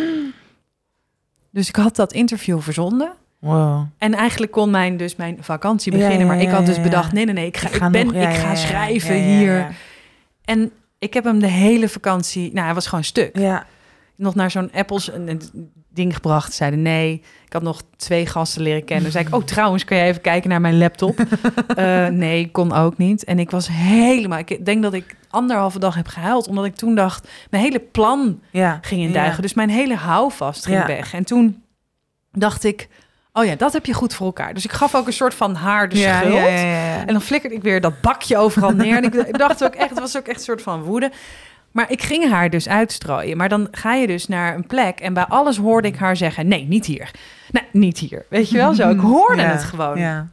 Dus ik had dat interview verzonden. Wow. En eigenlijk kon mijn, dus mijn vakantie beginnen. ja, maar ik had dus bedacht, nee, nee, nee, ik ga, ik ga ben, nog- ik ga schrijven hier. En ik heb hem de hele vakantie, nou, hij was gewoon stuk. Ja. Nog naar zo'n Apples een, ding gebracht. Zeiden nee. Ik had nog twee gasten leren kennen. Toen zei ik, oh trouwens, kan je even kijken naar mijn laptop? Eh, nee, kon ook niet. En ik was helemaal, ik denk dat ik anderhalve dag heb gehuild. Omdat ik toen dacht, mijn hele plan ja. ging in Ja. duigen. Dus mijn hele houvast ging Ja. weg. En toen dacht ik, oh ja, dat heb je goed voor elkaar. Dus ik gaf ook een soort van haar de ja, schuld. Ja, ja. En dan flikkerde ik weer dat bakje overal neer. En ik, dacht ook echt, het was ook echt een soort van woede. Maar ik ging haar dus uitstrooien. Maar dan ga je dus naar een plek en bij alles hoorde ik haar zeggen: nee, niet hier. Nee, niet hier. Weet je wel zo? Ik hoorde het gewoon. Ja.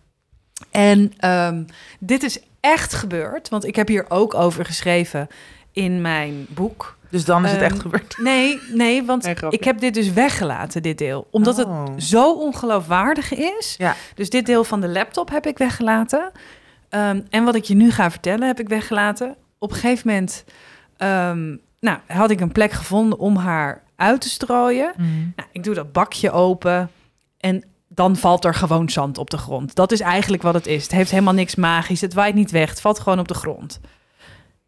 En ehm, dit is echt gebeurd, want ik heb hier ook over geschreven in mijn boek. Dus dan is het Ehm, echt gebeurd. Nee, nee, want Nee, ik heb dit dus weggelaten, dit deel. Omdat Oh. het zo ongeloofwaardig is. Ja. Dus dit deel van de laptop heb ik weggelaten. Ehm, en wat ik je nu ga vertellen, heb ik weggelaten. Op een gegeven moment ehm, nou, had ik een plek gevonden om haar uit te strooien. Mm. Nou, ik doe dat bakje open en dan valt er gewoon zand op de grond. Dat is eigenlijk wat het is. Het heeft helemaal niks magisch. Het waait niet weg. Het valt gewoon op de grond.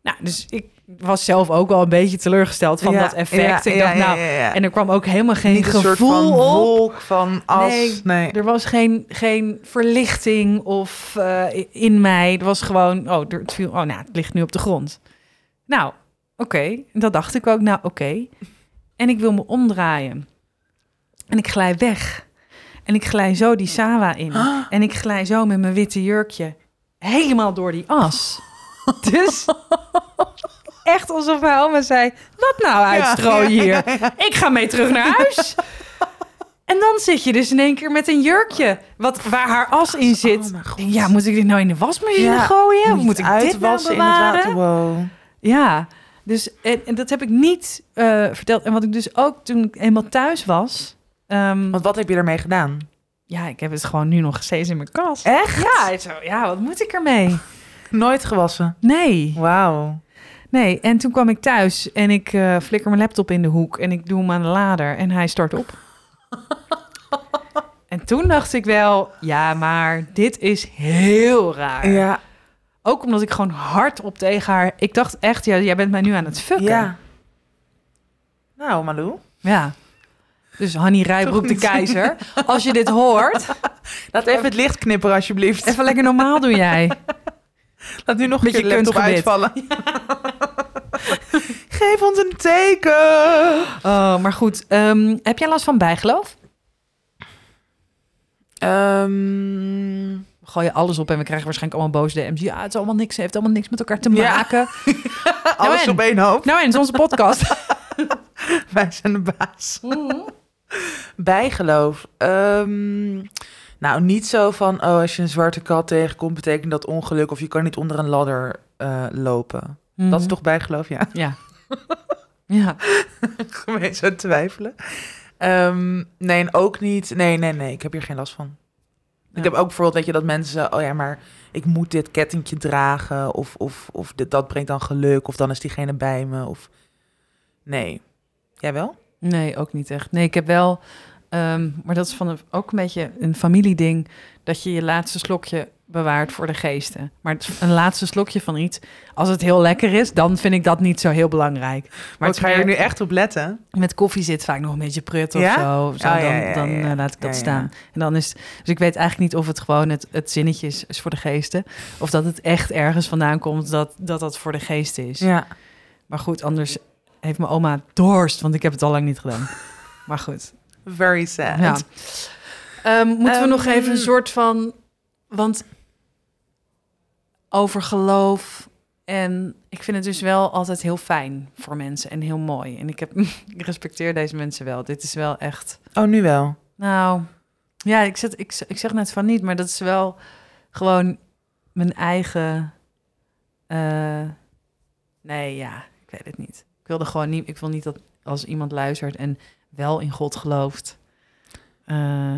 Nou, dus ik was zelf ook wel een beetje teleurgesteld van Ja, dat effect. ja, ik dacht, nou, en er kwam ook helemaal geen Niet gevoel soort van op. wolk van as. Nee. Nee. Er was geen, geen verlichting of eh, in mij. Er was gewoon, oh, er, het, viel, oh nou, het ligt nu op de grond. Nou, oké. En Dat dacht ik ook, nou, oké. En ik wil me omdraaien. En ik glij weg. En ik glij zo die Sawa in. En ik glij zo met mijn witte jurkje helemaal door die as. Dus echt alsof mijn oma zei, wat nou uitstrooien Ja, hier? Ik ga mee terug naar huis. En dan zit je dus in één keer met een jurkje wat, waar haar as in zit. Oh ja, moet ik dit nou in de wasmachine Ja, gooien? Of Moet, ik het dit nou uitwassen in het water? Wow. Ja, dus en, en dat heb ik niet eh, verteld. En wat ik dus ook toen ik eenmaal thuis was... ehm, Want wat heb je ermee gedaan? ja, ik heb het gewoon nu nog steeds in mijn kast. Echt? Ja, zo, ja, wat moet ik ermee? Nooit gewassen. Nee, Wauw. nee. En toen kwam ik thuis en ik eh, flikker mijn laptop in de hoek en ik doe hem aan de lader en hij start op. en toen dacht ik wel, ja, maar dit is heel raar. Ja. Ook omdat ik gewoon hardop tegen haar... Ik dacht echt, ja, jij bent mij nu aan het fucken. Ja. Nou, Malou. Ja. Dus Hanny Rijbroek de keizer. Als je dit hoort, Laat even het licht knipperen, alsjeblieft. even lekker normaal doe jij. Laat nu nog een keer de laptop uitvallen. Geef ons een teken. Oh, maar goed. ehm, heb jij last van bijgeloof? Ehm, We gooien alles op en we krijgen waarschijnlijk allemaal boze DM's. Ja, het is allemaal niks, heeft allemaal niks met elkaar te Ja. maken. alles en? op één hoop. Nou, en het is onze podcast. Wij zijn de baas. Bijgeloof. Ehm, nou, niet zo van, oh, als je een zwarte kat tegenkomt, betekent dat ongeluk. Of je kan niet onder een ladder eh, lopen. Dat is toch bijgeloof, ja. Ja. Ja. Gemeen zo twijfelen. Ehm, nee, en ook niet. Nee, nee, nee. Ik heb hier geen last van. Ja. Ik heb ook bijvoorbeeld, weet je, dat mensen oh ja, maar ik moet dit kettingje dragen. Of, of, of dit, dat brengt dan geluk. Of dan is diegene bij me. Of Nee. Jij wel? Nee, ook niet echt. Nee, ik heb wel... ehm, maar dat is van een, ook een beetje een familieding... dat je je laatste slokje bewaart voor de geesten. Maar een laatste slokje van iets... als het heel lekker is, dan vind ik dat niet zo heel belangrijk. Maar ik ga je er nu echt op letten. met koffie zit vaak nog een beetje prut of Ja? zo. zo Oh, dan ja, dan eh, laat ik dat staan. En dan is, dus ik weet eigenlijk niet of het gewoon het, het zinnetje is, is voor de geesten... of dat het echt ergens vandaan komt dat dat, dat voor de geesten is. Ja. Maar goed, anders heeft mijn oma dorst, want ik heb het al lang niet gedaan. Maar goed. Very sad. Ja. Ehm, moeten we nog Ehm, even een soort van... Want over geloof en ik vind het dus wel altijd heel fijn voor mensen en heel mooi. En ik, heb, ik respecteer deze mensen wel. Dit is wel echt... Oh, nu wel. Nou, ja, ik, zet, ik, ik zeg net van niet, maar dat is wel gewoon mijn eigen... eh, nee, ja, ik weet het niet. Ik wilde gewoon niet... Ik wil niet dat als iemand luistert en wel in God gelooft... eh,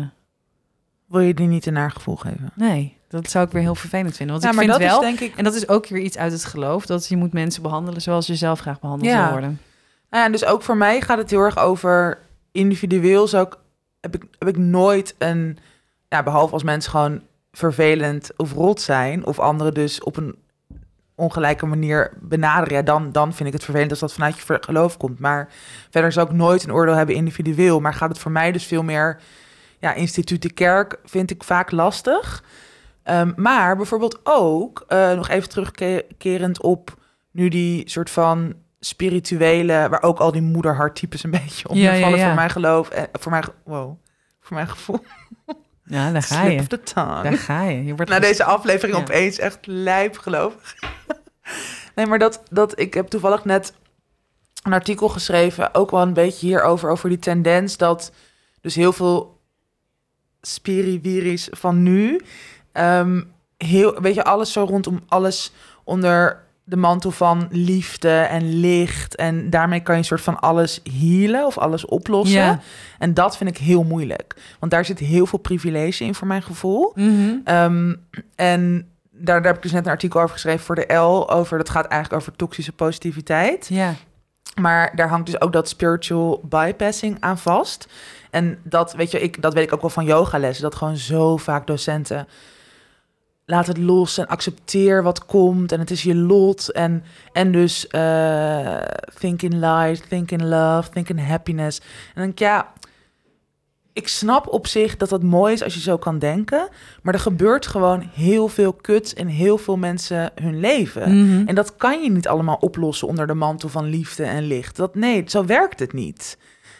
Wil je die niet een naar gevoel geven? Nee, dat zou ik weer heel vervelend vinden. Want ja, ik maar vind dat wel, is denk ik... en dat is ook weer iets uit het geloof, dat je moet mensen behandelen zoals je zelf graag behandeld Ja. wil worden. Nou ja, dus ook voor mij gaat het heel erg over individueel. Zou ik, heb, ik, heb ik nooit een, ja, behalve als mensen gewoon vervelend of rot zijn, of anderen dus op een ongelijke manier benaderen, ja, dan, dan vind ik het vervelend als dat vanuit je geloof komt. Maar verder zou ik nooit een oordeel hebben individueel. Maar gaat het voor mij dus veel meer, ja, instituut de kerk vind ik vaak lastig. Ehm, maar bijvoorbeeld ook, eh, nog even terugkerend op nu die soort van spirituele, waar ook al die moederharttypes een beetje onder Ja, vallen ja. voor mijn geloof. En voor mijn, wow, voor mijn gevoel. Ja, daar ga Slip je. of the tongue. Daar ga je. je wordt Na deze aflevering Ja. opeens echt lijp gelovig. nee, maar dat, dat, ik heb toevallig net een artikel geschreven, ook wel een beetje hierover, over die tendens dat dus heel veel spiriwiris van nu, ehm, heel, weet je, alles zo rondom alles onder de mantel van liefde en licht. En daarmee kan je een soort van alles healen of alles oplossen. Ja. En dat vind ik heel moeilijk. Want daar zit heel veel privilege in voor mijn gevoel. Mhm. Ehm, en daar, daar heb ik dus net een artikel over geschreven voor de L. Over, dat gaat eigenlijk over toxische positiviteit. Ja. Maar daar hangt dus ook dat spiritual bypassing aan vast. En dat, weet je, ik, dat weet ik ook wel van yogalessen. Dat gewoon zo vaak docenten... Laat het los en accepteer wat komt. En het is je lot. En, en dus eh, think in light, think in love, think in happiness. En dan denk ik, ja... Ik snap op zich dat dat mooi is als je zo kan denken. Maar er gebeurt gewoon heel veel kut in heel veel mensen hun leven. Mhm. En dat kan je niet allemaal oplossen onder de mantel van liefde en licht. Dat, nee, zo werkt het niet.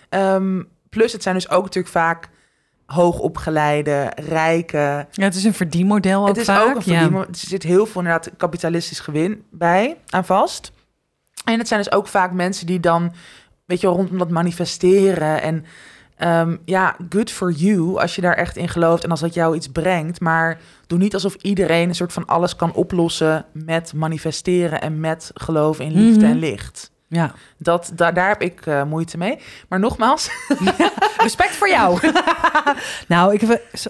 Ehm, plus, het zijn dus ook natuurlijk vaak hoogopgeleide, rijke. ja, het is een verdienmodel ook het is vaak. ook een verdienmo- Er zit heel veel inderdaad kapitalistisch gewin bij aan vast. En het zijn dus ook vaak mensen die dan, weet je rondom dat manifesteren en ehm, ja, good for you als je daar echt in gelooft en als dat jou iets brengt. Maar doe niet alsof iedereen een soort van alles kan oplossen met manifesteren en met geloven in liefde Mhm. en licht. Ja. ja. Dat, da- daar heb ik eh, moeite mee. Maar nogmaals, Respect voor jou. nou, ik heb zo-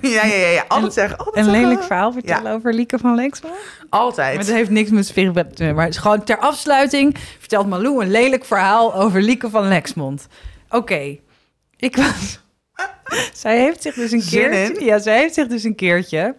ja, ja, ja, ja, altijd zeggen. Altijd een zeggen. lelijk verhaal vertellen over Lieke van Lexman. Altijd. Maar het heeft niks met spiritualiteit te maken. Maar het is gewoon ter afsluiting vertelt Malou een lelijk verhaal over Lieke van Lexmond. Oké, ik was... zij heeft zich dus een keertje... Ja, zij heeft zich dus een keertje...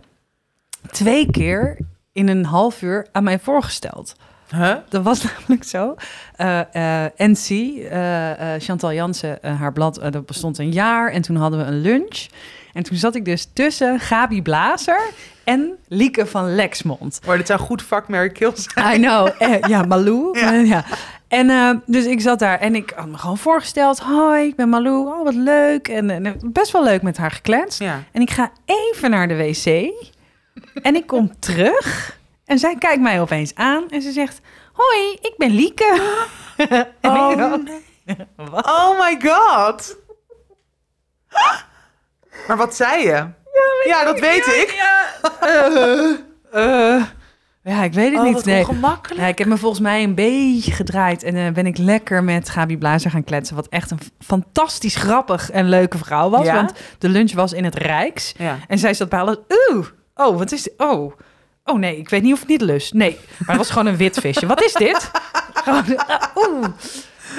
twee keer in een half uur aan mij voorgesteld. Huh? Dat was namelijk zo. Eh, eh, NC, eh, Chantal Jansen, haar blad, dat bestond een jaar. En toen hadden we een lunch. En toen zat ik dus tussen Gabi Blazer en Lieke van Lexmond. Maar dit zou goed fuck, Mary Kill zijn. I know. Ja, Malou. Ja. Ja. En dus ik zat daar en ik had me gewoon voorgesteld. Hoi, ik ben Malou. Oh, wat leuk. En eh, best wel leuk met haar gekletst. Ja. En ik ga even naar de wc. En ik kom terug. En zij kijkt mij opeens aan en ze zegt... Hoi, ik ben Lieke. Oh, nee. Oh my god. Maar wat zei je? Ja, dat weet ik. Eh, eh, ja, ik weet het Oh, niet. Nee. Ja, ik heb me volgens mij een beetje gedraaid en eh, ben ik lekker met Gabi Blazer gaan kletsen. Wat echt een fantastisch grappig en leuke vrouw was. Ja? Want de lunch was in het Rijks. Ja. En zij zat bij alles. Oeh, oh, wat is dit? Oh. Oh nee, ik weet niet of ik niet lust. Nee, maar het was gewoon een wit visje. Wat is dit? Gewoon, Oeh.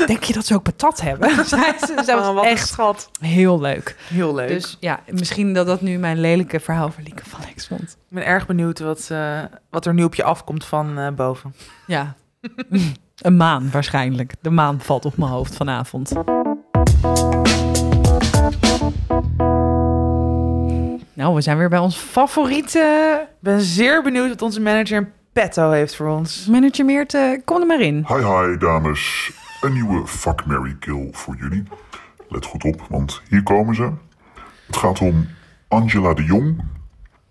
Denk je dat ze ook patat hebben? Zij, was Oh, echt schat. heel leuk. Heel leuk. Dus ja, misschien dat dat nu mijn lelijke verhaal Lieke van Lex vond. ik ben erg benieuwd wat, eh, wat er nu op je afkomt van eh, boven. Ja. Een maan waarschijnlijk. De maan valt op mijn hoofd vanavond. Nou, we zijn weer bij ons favoriete Ik ben zeer benieuwd wat onze manager in petto heeft voor ons. manager Meerte. Kom er maar in. Hi hi dames, een nieuwe Fuck, Mary Kill voor jullie. Let goed op, want hier komen ze. Het gaat om Angela de Jong,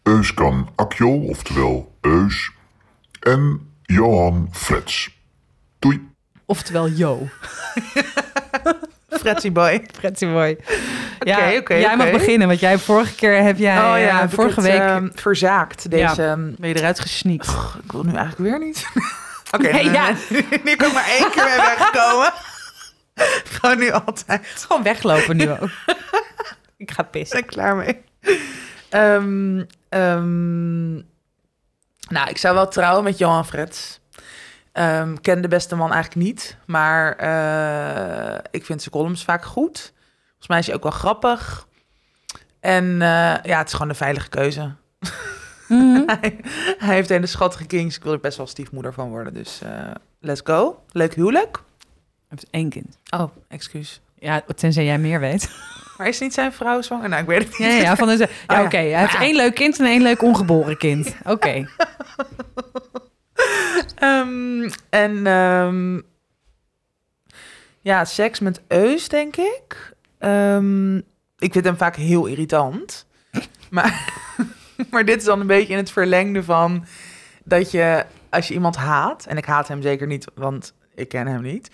Euskan Akjol, oftewel Eus, en Johan Frets. Doei. Oftewel, yo. Fretzy boy. Pretty boy. Ja, jij mag beginnen, want jij vorige keer heb jij... oh eh, ja, heb ik vorige het, week ehm, verzaakt. Deze. ehm, ben je eruit gesneakt. ik wil nu eigenlijk weer niet. Oké, Nee, nee, ja. nu kan ik maar één keer mee wegkomen. Gewoon nu altijd. Gewoon weglopen nu ook. Ik ga pissen. ben ik klaar mee. Ehm, nou, ik zou wel trouwen met Johan Frets. Ik ken de beste man eigenlijk niet. Maar eh, ik vind zijn columns vaak goed. Volgens mij is hij ook wel grappig. En eh, ja, het is gewoon een veilige keuze. Mhm. hij, hij heeft hele schattige kings. Ik wil er best wel stiefmoeder van worden. Dus eh, let's go. Leuk huwelijk. Hij heeft één kind. Oh, excuus. Ja, tenzij jij meer weet. Maar is niet zijn vrouw zwanger? Nou, ik weet het niet. Ja, ja, van de, ja ja. oké. Hij heeft één leuk kind en één leuk ongeboren kind. Oké. Ehm, en ehm, ja, seks met Eus, denk ik. Ehm, ik vind hem vaak heel irritant. maar, maar dit is dan een beetje in het verlengde van dat je, als je iemand haat, en ik haat hem zeker niet, want ik ken hem niet.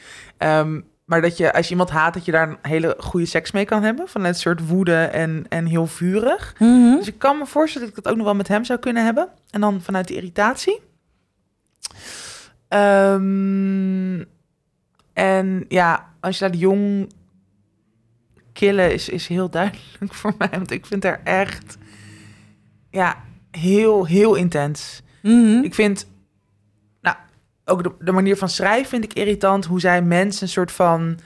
maar dat je, als je iemand haat, dat je daar een hele goede seks mee kan hebben. Vanuit een soort woede en, en heel vurig. Mhm. Dus ik kan me voorstellen dat ik dat ook nog wel met hem zou kunnen hebben. En dan vanuit de irritatie. Ehm, en ja, Angela de Jong killen is, is heel duidelijk voor mij. Want ik vind haar echt ja, heel, heel intens. Mhm. Ik vind, nou, ook de, de manier van schrijven vind ik irritant. Hoe zij mensen een soort van,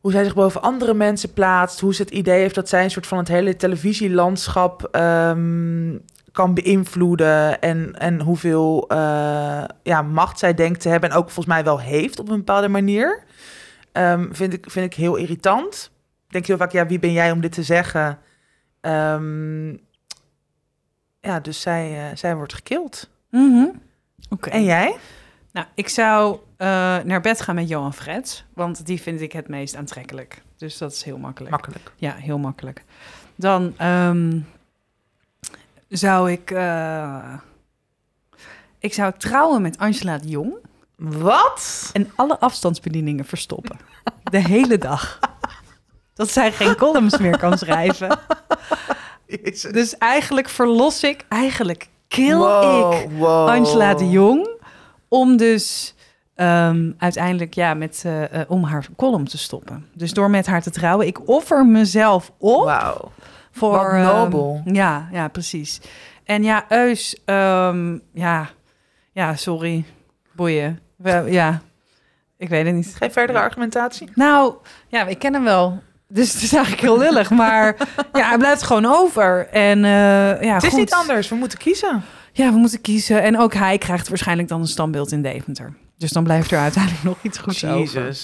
hoe zij zich boven andere mensen plaatst. Hoe ze het idee heeft dat zij een soort van het hele televisielandschap ehm, kan beïnvloeden. En, en hoeveel eh, ja, macht zij denkt te hebben. En ook volgens mij wel heeft op een bepaalde manier. Ehm, vind, ik, vind ik heel irritant. Ik denk heel vaak, ja, wie ben jij om dit te zeggen? Ehm, ja, dus zij, eh, zij wordt gekild. Oké. En jij? Nou, ik zou eh, naar bed gaan met Johan Frets, want die vind ik het meest aantrekkelijk. Dus dat is heel makkelijk. Makkelijk. Ja, heel makkelijk. Dan ehm, zou ik... eh, ik zou trouwen met Angela de Jong Wat? en alle afstandsbedieningen verstoppen. De hele dag. Dat zij geen columns meer kan schrijven. Jezus. Dus eigenlijk verlos ik, eigenlijk kill Wow, ik wow. Angela de Jong om dus ehm, uiteindelijk ja, met, eh, eh, om haar column te stoppen. Dus door met haar te trouwen. Ik offer mezelf op Wauw. Voor... Wat ehm, nobel. ja, ja, precies. En ja, Eus, ehm, ja, ja, sorry, boeien. Wel, ja, ik weet het niet. Geen verdere argumentatie? Nou, ja, ik ken hem wel. Dus het is eigenlijk heel lullig, maar ja, hij blijft gewoon over. En eh, ja, het is goed. niet anders. We moeten kiezen. Ja, we moeten kiezen. En ook hij krijgt waarschijnlijk dan een standbeeld in Deventer. Dus dan blijft er uiteindelijk nog iets goeds over.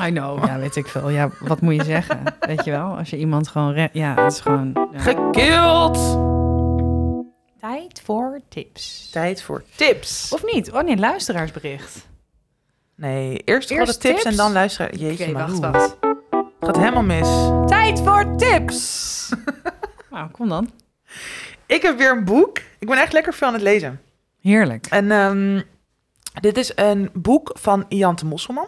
I know. Ja, weet ik veel. Ja, wat moet je zeggen? Weet je wel? Als je iemand gewoon... re- Ja, het is gewoon... Ja. Gekild. Tijd voor tips. Tijd voor tips. Of niet? Oh nee, luisteraarsbericht. Nee, eerst, Eerst de tips, tips? en dan luisteren. Jeetje, Oké, wacht, wacht. Gaat helemaal mis. Tijd voor tips! nou, kom dan. Ik heb weer een boek. Ik ben echt lekker veel aan het lezen. Heerlijk. En ehm, dit is een boek van Iante Mosselman.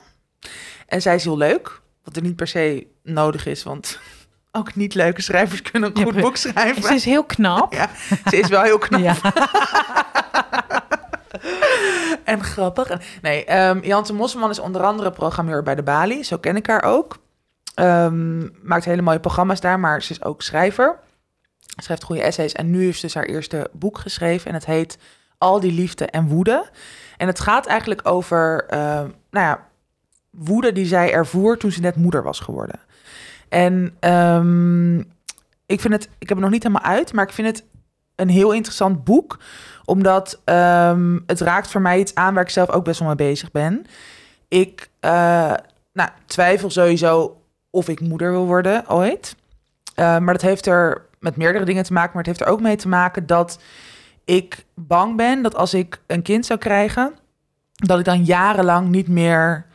En zij is heel leuk. Wat er niet per se nodig is, want ook niet leuke schrijvers kunnen een goed boek schrijven. Ze is heel knap. Ja, ze is wel heel knap Ja. en grappig. Nee, ehm Jante Mosselman is onder andere programmeur bij de Bali. Zo ken ik haar ook. Ehm, maakt hele mooie programma's daar, maar ze is ook schrijver. Schrijft goede essays. En nu heeft ze dus haar eerste boek geschreven. En het heet al die liefde en woede. En het gaat eigenlijk over, eh, nou ja, woede die zij ervoer toen ze net moeder was geworden. En ehm, ik vind het, ik heb het nog niet helemaal uit, maar ik vind het een heel interessant boek, omdat ehm, het raakt voor mij iets aan waar ik zelf ook best wel mee bezig ben. Ik eh, nou, twijfel sowieso of ik moeder wil worden ooit. Uh, maar dat heeft er met meerdere dingen te maken, maar het heeft er ook mee te maken dat ik bang ben dat als ik een kind zou krijgen, dat ik dan jarenlang niet meer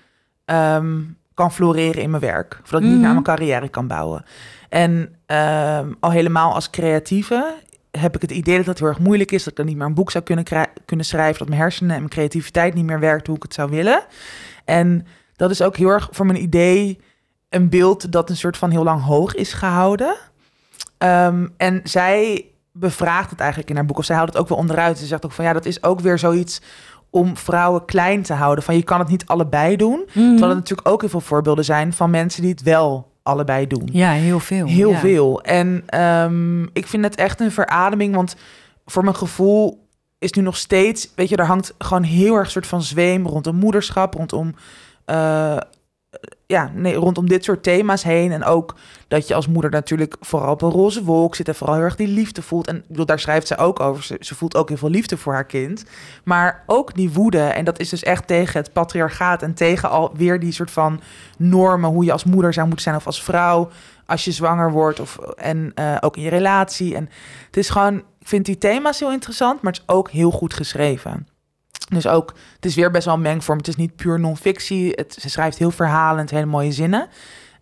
ehm, kan floreren in mijn werk. Of dat ik niet naar mijn carrière kan bouwen. En ehm, al helemaal als creatieve heb ik het idee dat het heel erg moeilijk is. Dat ik dan niet meer een boek zou kunnen, kunnen schrijven. Dat mijn hersenen en mijn creativiteit niet meer werkt hoe ik het zou willen. En dat is ook heel erg voor mijn idee een beeld dat een soort van heel lang hoog is gehouden. Ehm, en zij bevraagt het eigenlijk in haar boek. Of zij houdt het ook wel onderuit. Ze zegt ook van ja, dat is ook weer zoiets om vrouwen klein te houden. Van je kan het niet allebei doen. Mhm. Terwijl er natuurlijk ook heel veel voorbeelden zijn van mensen die het wel allebei doen. Ja, heel veel. Heel ja. veel. En ehm, ik vind het echt een verademing, want voor mijn gevoel is nu nog steeds, weet je, er hangt gewoon heel erg soort van zweem rondom moederschap, rondom, eh, ja, nee, rondom dit soort thema's heen. En ook dat je als moeder natuurlijk vooral op een roze wolk zit en vooral heel erg die liefde voelt. En bedoel, daar schrijft ze ook over. Ze, ze voelt ook heel veel liefde voor haar kind. Maar ook die woede, en dat is dus echt tegen het patriarchaat en tegen alweer die soort van normen, hoe je als moeder zou moeten zijn of als vrouw als je zwanger wordt of en eh, ook in je relatie. En het is gewoon, ik vind die thema's heel interessant, maar het is ook heel goed geschreven. Dus ook, het is weer best wel een mengvorm. Het is niet puur non-fictie. Het, ze schrijft heel verhalend, hele mooie zinnen.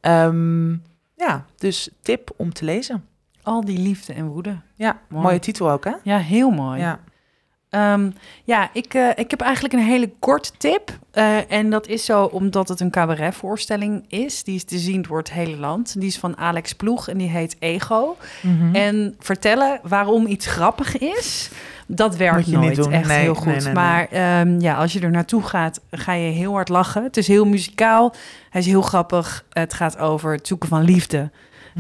Ehm, ja, dus tip om te lezen. Al die liefde en woede. Ja, Mooi. mooie titel ook, hè? Ja, heel mooi. Ja. Ehm, ja, ik, eh, ik heb eigenlijk een hele korte tip. Eh, en dat is zo omdat het een cabaretvoorstelling is. Die is te zien door het hele land. Die is van Alex Ploeg en die heet Ego. Mhm. En vertellen waarom iets grappig is, dat werkt nooit doen. echt Nee, heel goed. nee, nee, nee. maar ehm, ja, als je er naartoe gaat, ga je heel hard lachen. Het is heel muzikaal. Hij is heel grappig. Het gaat over het zoeken van liefde.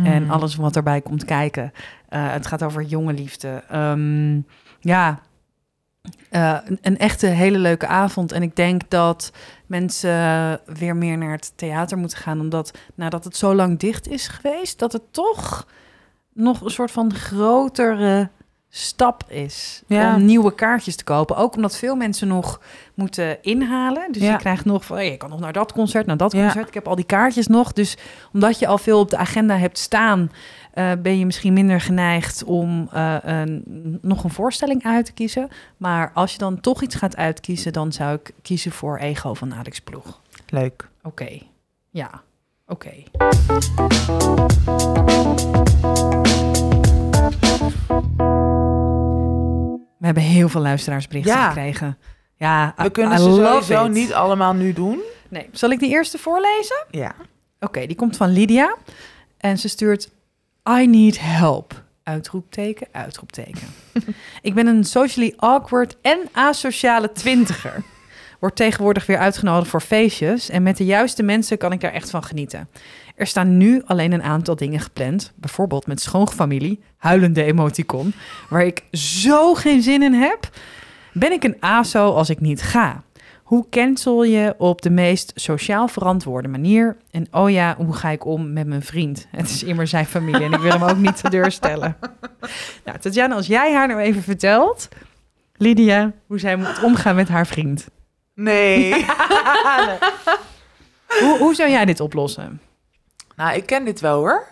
En Mhm. alles wat erbij komt kijken. Eh, het gaat over jonge liefde. Ehm, ja, eh, een, een echte hele leuke avond. En ik denk dat mensen weer meer naar het theater moeten gaan. Omdat nadat het zo lang dicht is geweest, dat het toch nog een soort van grotere stap is Ja. om nieuwe kaartjes te kopen. Ook omdat veel mensen nog moeten inhalen. Dus Ja. je krijgt nog van, hey, je kan nog naar dat concert, naar dat Ja. concert. Ik heb al die kaartjes nog. Dus omdat je al veel op de agenda hebt staan, eh, ben je misschien minder geneigd om eh, een, nog een voorstelling uit te kiezen. Maar als je dan toch iets gaat uitkiezen, dan zou ik kiezen voor Ego van Alex Ploeg. Leuk. Oké, ja, oké. We hebben heel veel luisteraarsberichten Ja. gekregen. Ja, We I- kunnen ze sowieso it. niet allemaal nu doen. Nee, zal ik die eerste voorlezen? Ja. Oké, die komt van Lydia. En ze stuurt... I need help. Uitroepteken, uitroepteken. ik ben een socially awkward en asociale twintiger. Word tegenwoordig weer uitgenodigd voor feestjes. En met de juiste mensen kan ik daar echt van genieten. Er staan nu alleen een aantal dingen gepland. Bijvoorbeeld met schoonfamilie, huilende emoticon. Waar ik zo geen zin in heb. Ben ik een ASO als ik niet ga? Hoe cancel je op de meest sociaal verantwoorde manier? En oh ja, hoe ga ik om met mijn vriend? Het is immer zijn familie en ik wil hem ook niet teleurstellen. Nou, Tatjana, als jij haar nou even vertelt, Lydia, hoe zij moet omgaan met haar vriend. Nee. Hoe, hoe zou jij dit oplossen? Nou, ik ken dit wel hoor.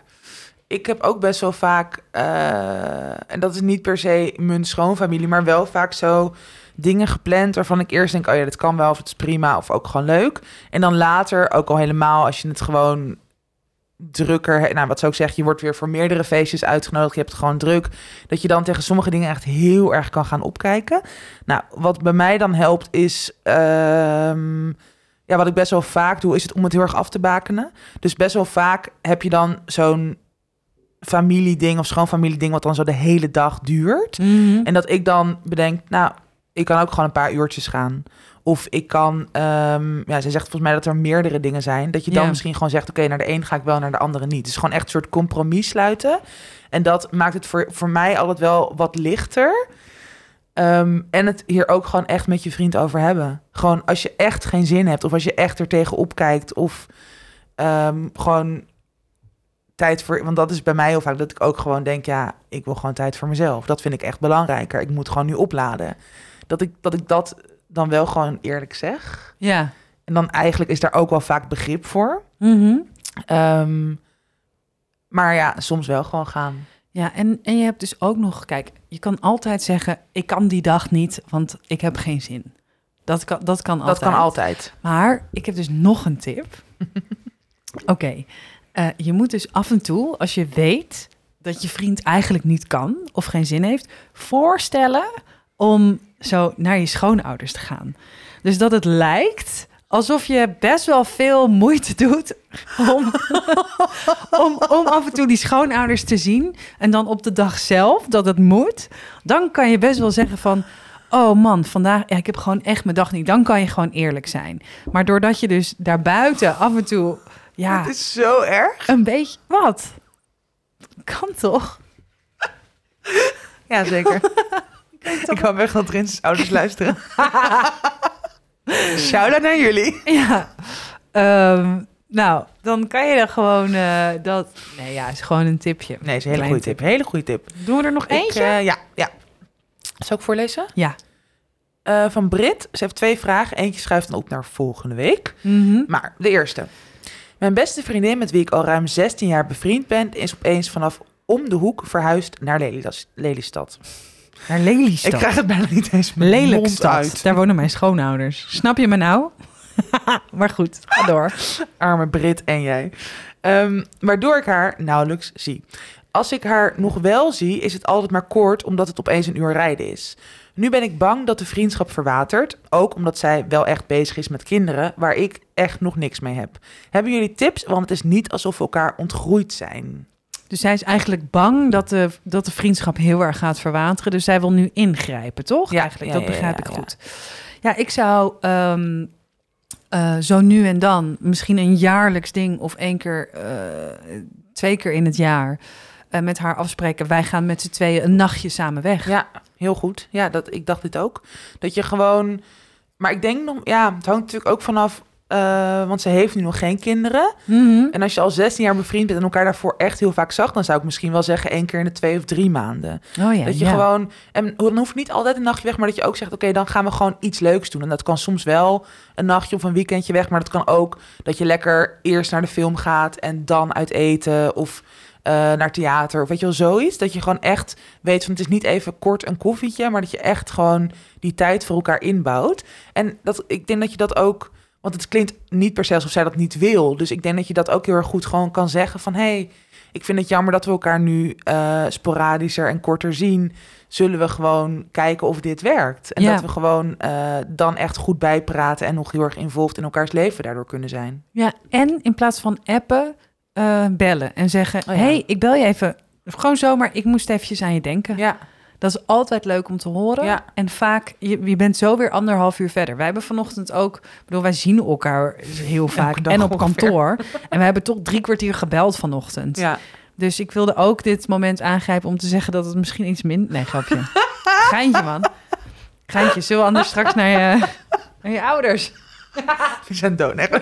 Ik heb ook best wel vaak, eh, en dat is niet per se mijn schoonfamilie, maar wel vaak zo dingen gepland waarvan ik eerst denk, oh ja, dit kan wel, of het is prima, of ook gewoon leuk. En dan later, ook al helemaal, als je het gewoon drukker, nou wat zou ik zeggen, je wordt weer voor meerdere feestjes uitgenodigd, je hebt het gewoon druk, dat je dan tegen sommige dingen echt heel erg kan gaan opkijken. Nou, wat bij mij dan helpt is, ehm, ja, wat ik best wel vaak doe, is het om het heel erg af te bakenen. Dus best wel vaak heb je dan zo'n familieding of schoonfamilieding wat dan zo de hele dag duurt. En dat ik dan bedenk, nou, ik kan ook gewoon een paar uurtjes gaan. Of ik kan, ehm, ja, ze zegt volgens mij dat er meerdere dingen zijn. Dat je dan Ja. misschien gewoon zegt, oké, naar de een ga ik wel, naar de andere niet. Dus gewoon echt een soort compromis sluiten. En dat maakt het voor, voor mij altijd wel wat lichter. Ehm, en het hier ook gewoon echt met je vriend over hebben. Gewoon als je echt geen zin hebt, of als je echt er tegenop kijkt, of ehm, gewoon tijd voor. Want dat is bij mij heel vaak dat ik ook gewoon denk: ja, ik wil gewoon tijd voor mezelf. Dat vind ik echt belangrijker. Ik moet gewoon nu opladen. Dat ik dat, ik dat dan wel gewoon eerlijk zeg. Ja. En dan eigenlijk is daar ook wel vaak begrip voor. Mhm. Ehm, maar ja, soms wel gewoon gaan. Ja, en, en je hebt dus ook nog, kijk, je kan altijd zeggen, ik kan die dag niet, want ik heb geen zin. Dat kan, dat kan altijd. Dat kan altijd. Maar ik heb dus nog een tip. Oké, eh, je moet dus af en toe, als je weet dat je vriend eigenlijk niet kan of geen zin heeft, voorstellen om zo naar je schoonouders te gaan. Dus dat het lijkt alsof je best wel veel moeite doet om, om, om af en toe die schoonouders te zien. En dan op de dag zelf dat het moet, dan kan je best wel zeggen van... Oh man, vandaag, ja, ik heb gewoon echt mijn dag niet. Dan kan je gewoon eerlijk zijn. Maar doordat je dus daarbuiten af en toe, ja, Het is zo erg. een beetje, wat? Kan toch? Ja, zeker. ik hoop echt dat Prinses ouders luisteren. Shout-out naar jullie. Ja. Ehm, nou, dan kan je er gewoon eh, dat. Nee, ja, is gewoon een tipje. Nee, is een hele goede tip. Hele goede tip. Doen we er nog Ik, eentje? eh, ja, ja. Zal ik voorlezen? ja. Eh, van Brit. Ze heeft twee vragen. Eentje schuift dan op naar volgende week. Mhm. Maar de eerste. Mijn beste vriendin, met wie ik al ruim 16 jaar bevriend ben, is opeens vanaf om de hoek verhuisd naar Lelystad. Naar Lelystad. Ik krijg het bijna niet eens met mond Lelijkstad. uit. Daar wonen mijn schoonouders. Snap je me nou? maar goed, ga door. Arme Brit en jij. Ehm, waardoor ik haar nauwelijks zie. Als ik haar nog wel zie, is het altijd maar kort, omdat het opeens een uur rijden is. Nu ben ik bang dat de vriendschap verwatert. Ook omdat zij wel echt bezig is met kinderen, waar ik echt nog niks mee heb. Hebben jullie tips? Want het is niet alsof we elkaar ontgroeid zijn. Dus zij is eigenlijk bang dat de, dat de vriendschap heel erg gaat verwateren. Dus zij wil nu ingrijpen, toch? Ja, eigenlijk, ja, dat begrijp ja, ik ja. goed. Ja, ik zou ehm, eh, zo nu en dan misschien een jaarlijks ding of één keer, eh, twee keer in het jaar eh, met haar afspreken. Wij gaan met z'n tweeën een nachtje samen weg. Ja, heel goed. Ja, dat, ik dacht dit ook. Dat je gewoon... Maar ik denk nog... Ja, het hangt natuurlijk ook vanaf... eh, want ze heeft nu nog geen kinderen. Mhm. En als je al 16 jaar bevriend bent en elkaar daarvoor echt heel vaak zag... dan zou ik misschien wel zeggen één keer in de twee of drie maanden. Oh ja, dat je ja. gewoon... En dan hoeft niet altijd een nachtje weg... maar dat je ook zegt, oké, dan gaan we gewoon iets leuks doen. En dat kan soms wel een nachtje of een weekendje weg... maar dat kan ook dat je lekker eerst naar de film gaat... en dan uit eten of eh, naar theater of weet je wel, zoiets. Dat je gewoon echt weet van het is niet even kort een koffietje... maar dat je echt gewoon die tijd voor elkaar inbouwt. En dat, ik denk dat je dat ook... Want het klinkt niet per se alsof zij dat niet wil. Dus ik denk dat je dat ook heel erg goed gewoon kan zeggen van... hey, ik vind het jammer dat we elkaar nu eh, sporadischer en korter zien. Zullen we gewoon kijken of dit werkt? En Ja. dat we gewoon eh, dan echt goed bijpraten... en nog heel erg involved in elkaars leven daardoor kunnen zijn. Ja, en in plaats van appen, eh, bellen en zeggen... Oh ja. hey, ik bel je even. Gewoon zomaar, ik moest eventjes aan je denken. Ja, Dat is altijd leuk om te horen. Ja. En vaak, je, je bent zo weer anderhalf uur verder. Wij hebben vanochtend ook, bedoel, wij zien elkaar heel vaak en op ongeveer. kantoor. En we hebben toch drie kwartier gebeld vanochtend. ja. Dus ik wilde ook dit moment aangrijpen om te zeggen dat het misschien iets minder... Nee, grapje. Geintje, man. Geintje, zullen we anders straks naar je, naar je ouders? We zijn dood. Nee.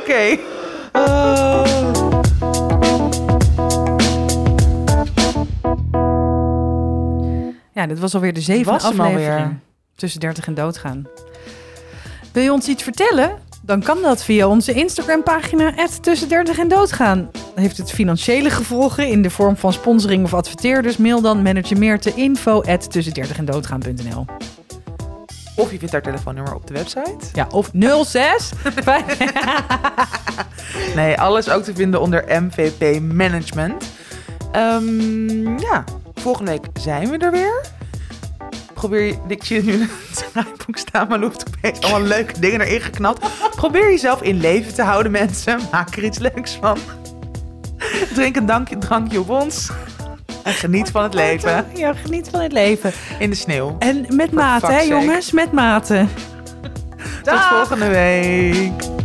Oké. Oh. Ja, dit was alweer de zevende aflevering. Tussen 30 en doodgaan. Wil je ons iets vertellen? Dan kan dat via onze Instagram-pagina tussen 30 en doodgaan. Heeft het financiële gevolgen in de vorm van sponsoring of adverteer, dus mail dan manager Meerte info tussen 30 en doodgaan.nl. Of je vindt haar telefoonnummer op de website. Ja, of 06. Nee, alles ook te vinden onder MVP Management. Ehm, ja, volgende week zijn we er weer. Probeer je, ik zie nu in het draaiboek staan, maar hoeft opeens allemaal leuke dingen erin geknapt. Probeer jezelf in leven te houden, mensen. Maak er iets leuks van. Drink een dankje, drankje op ons. En geniet van het leven Ja, geniet van het leven. in de sneeuw. En met mate, hè jongens, met mate. Tot volgende week.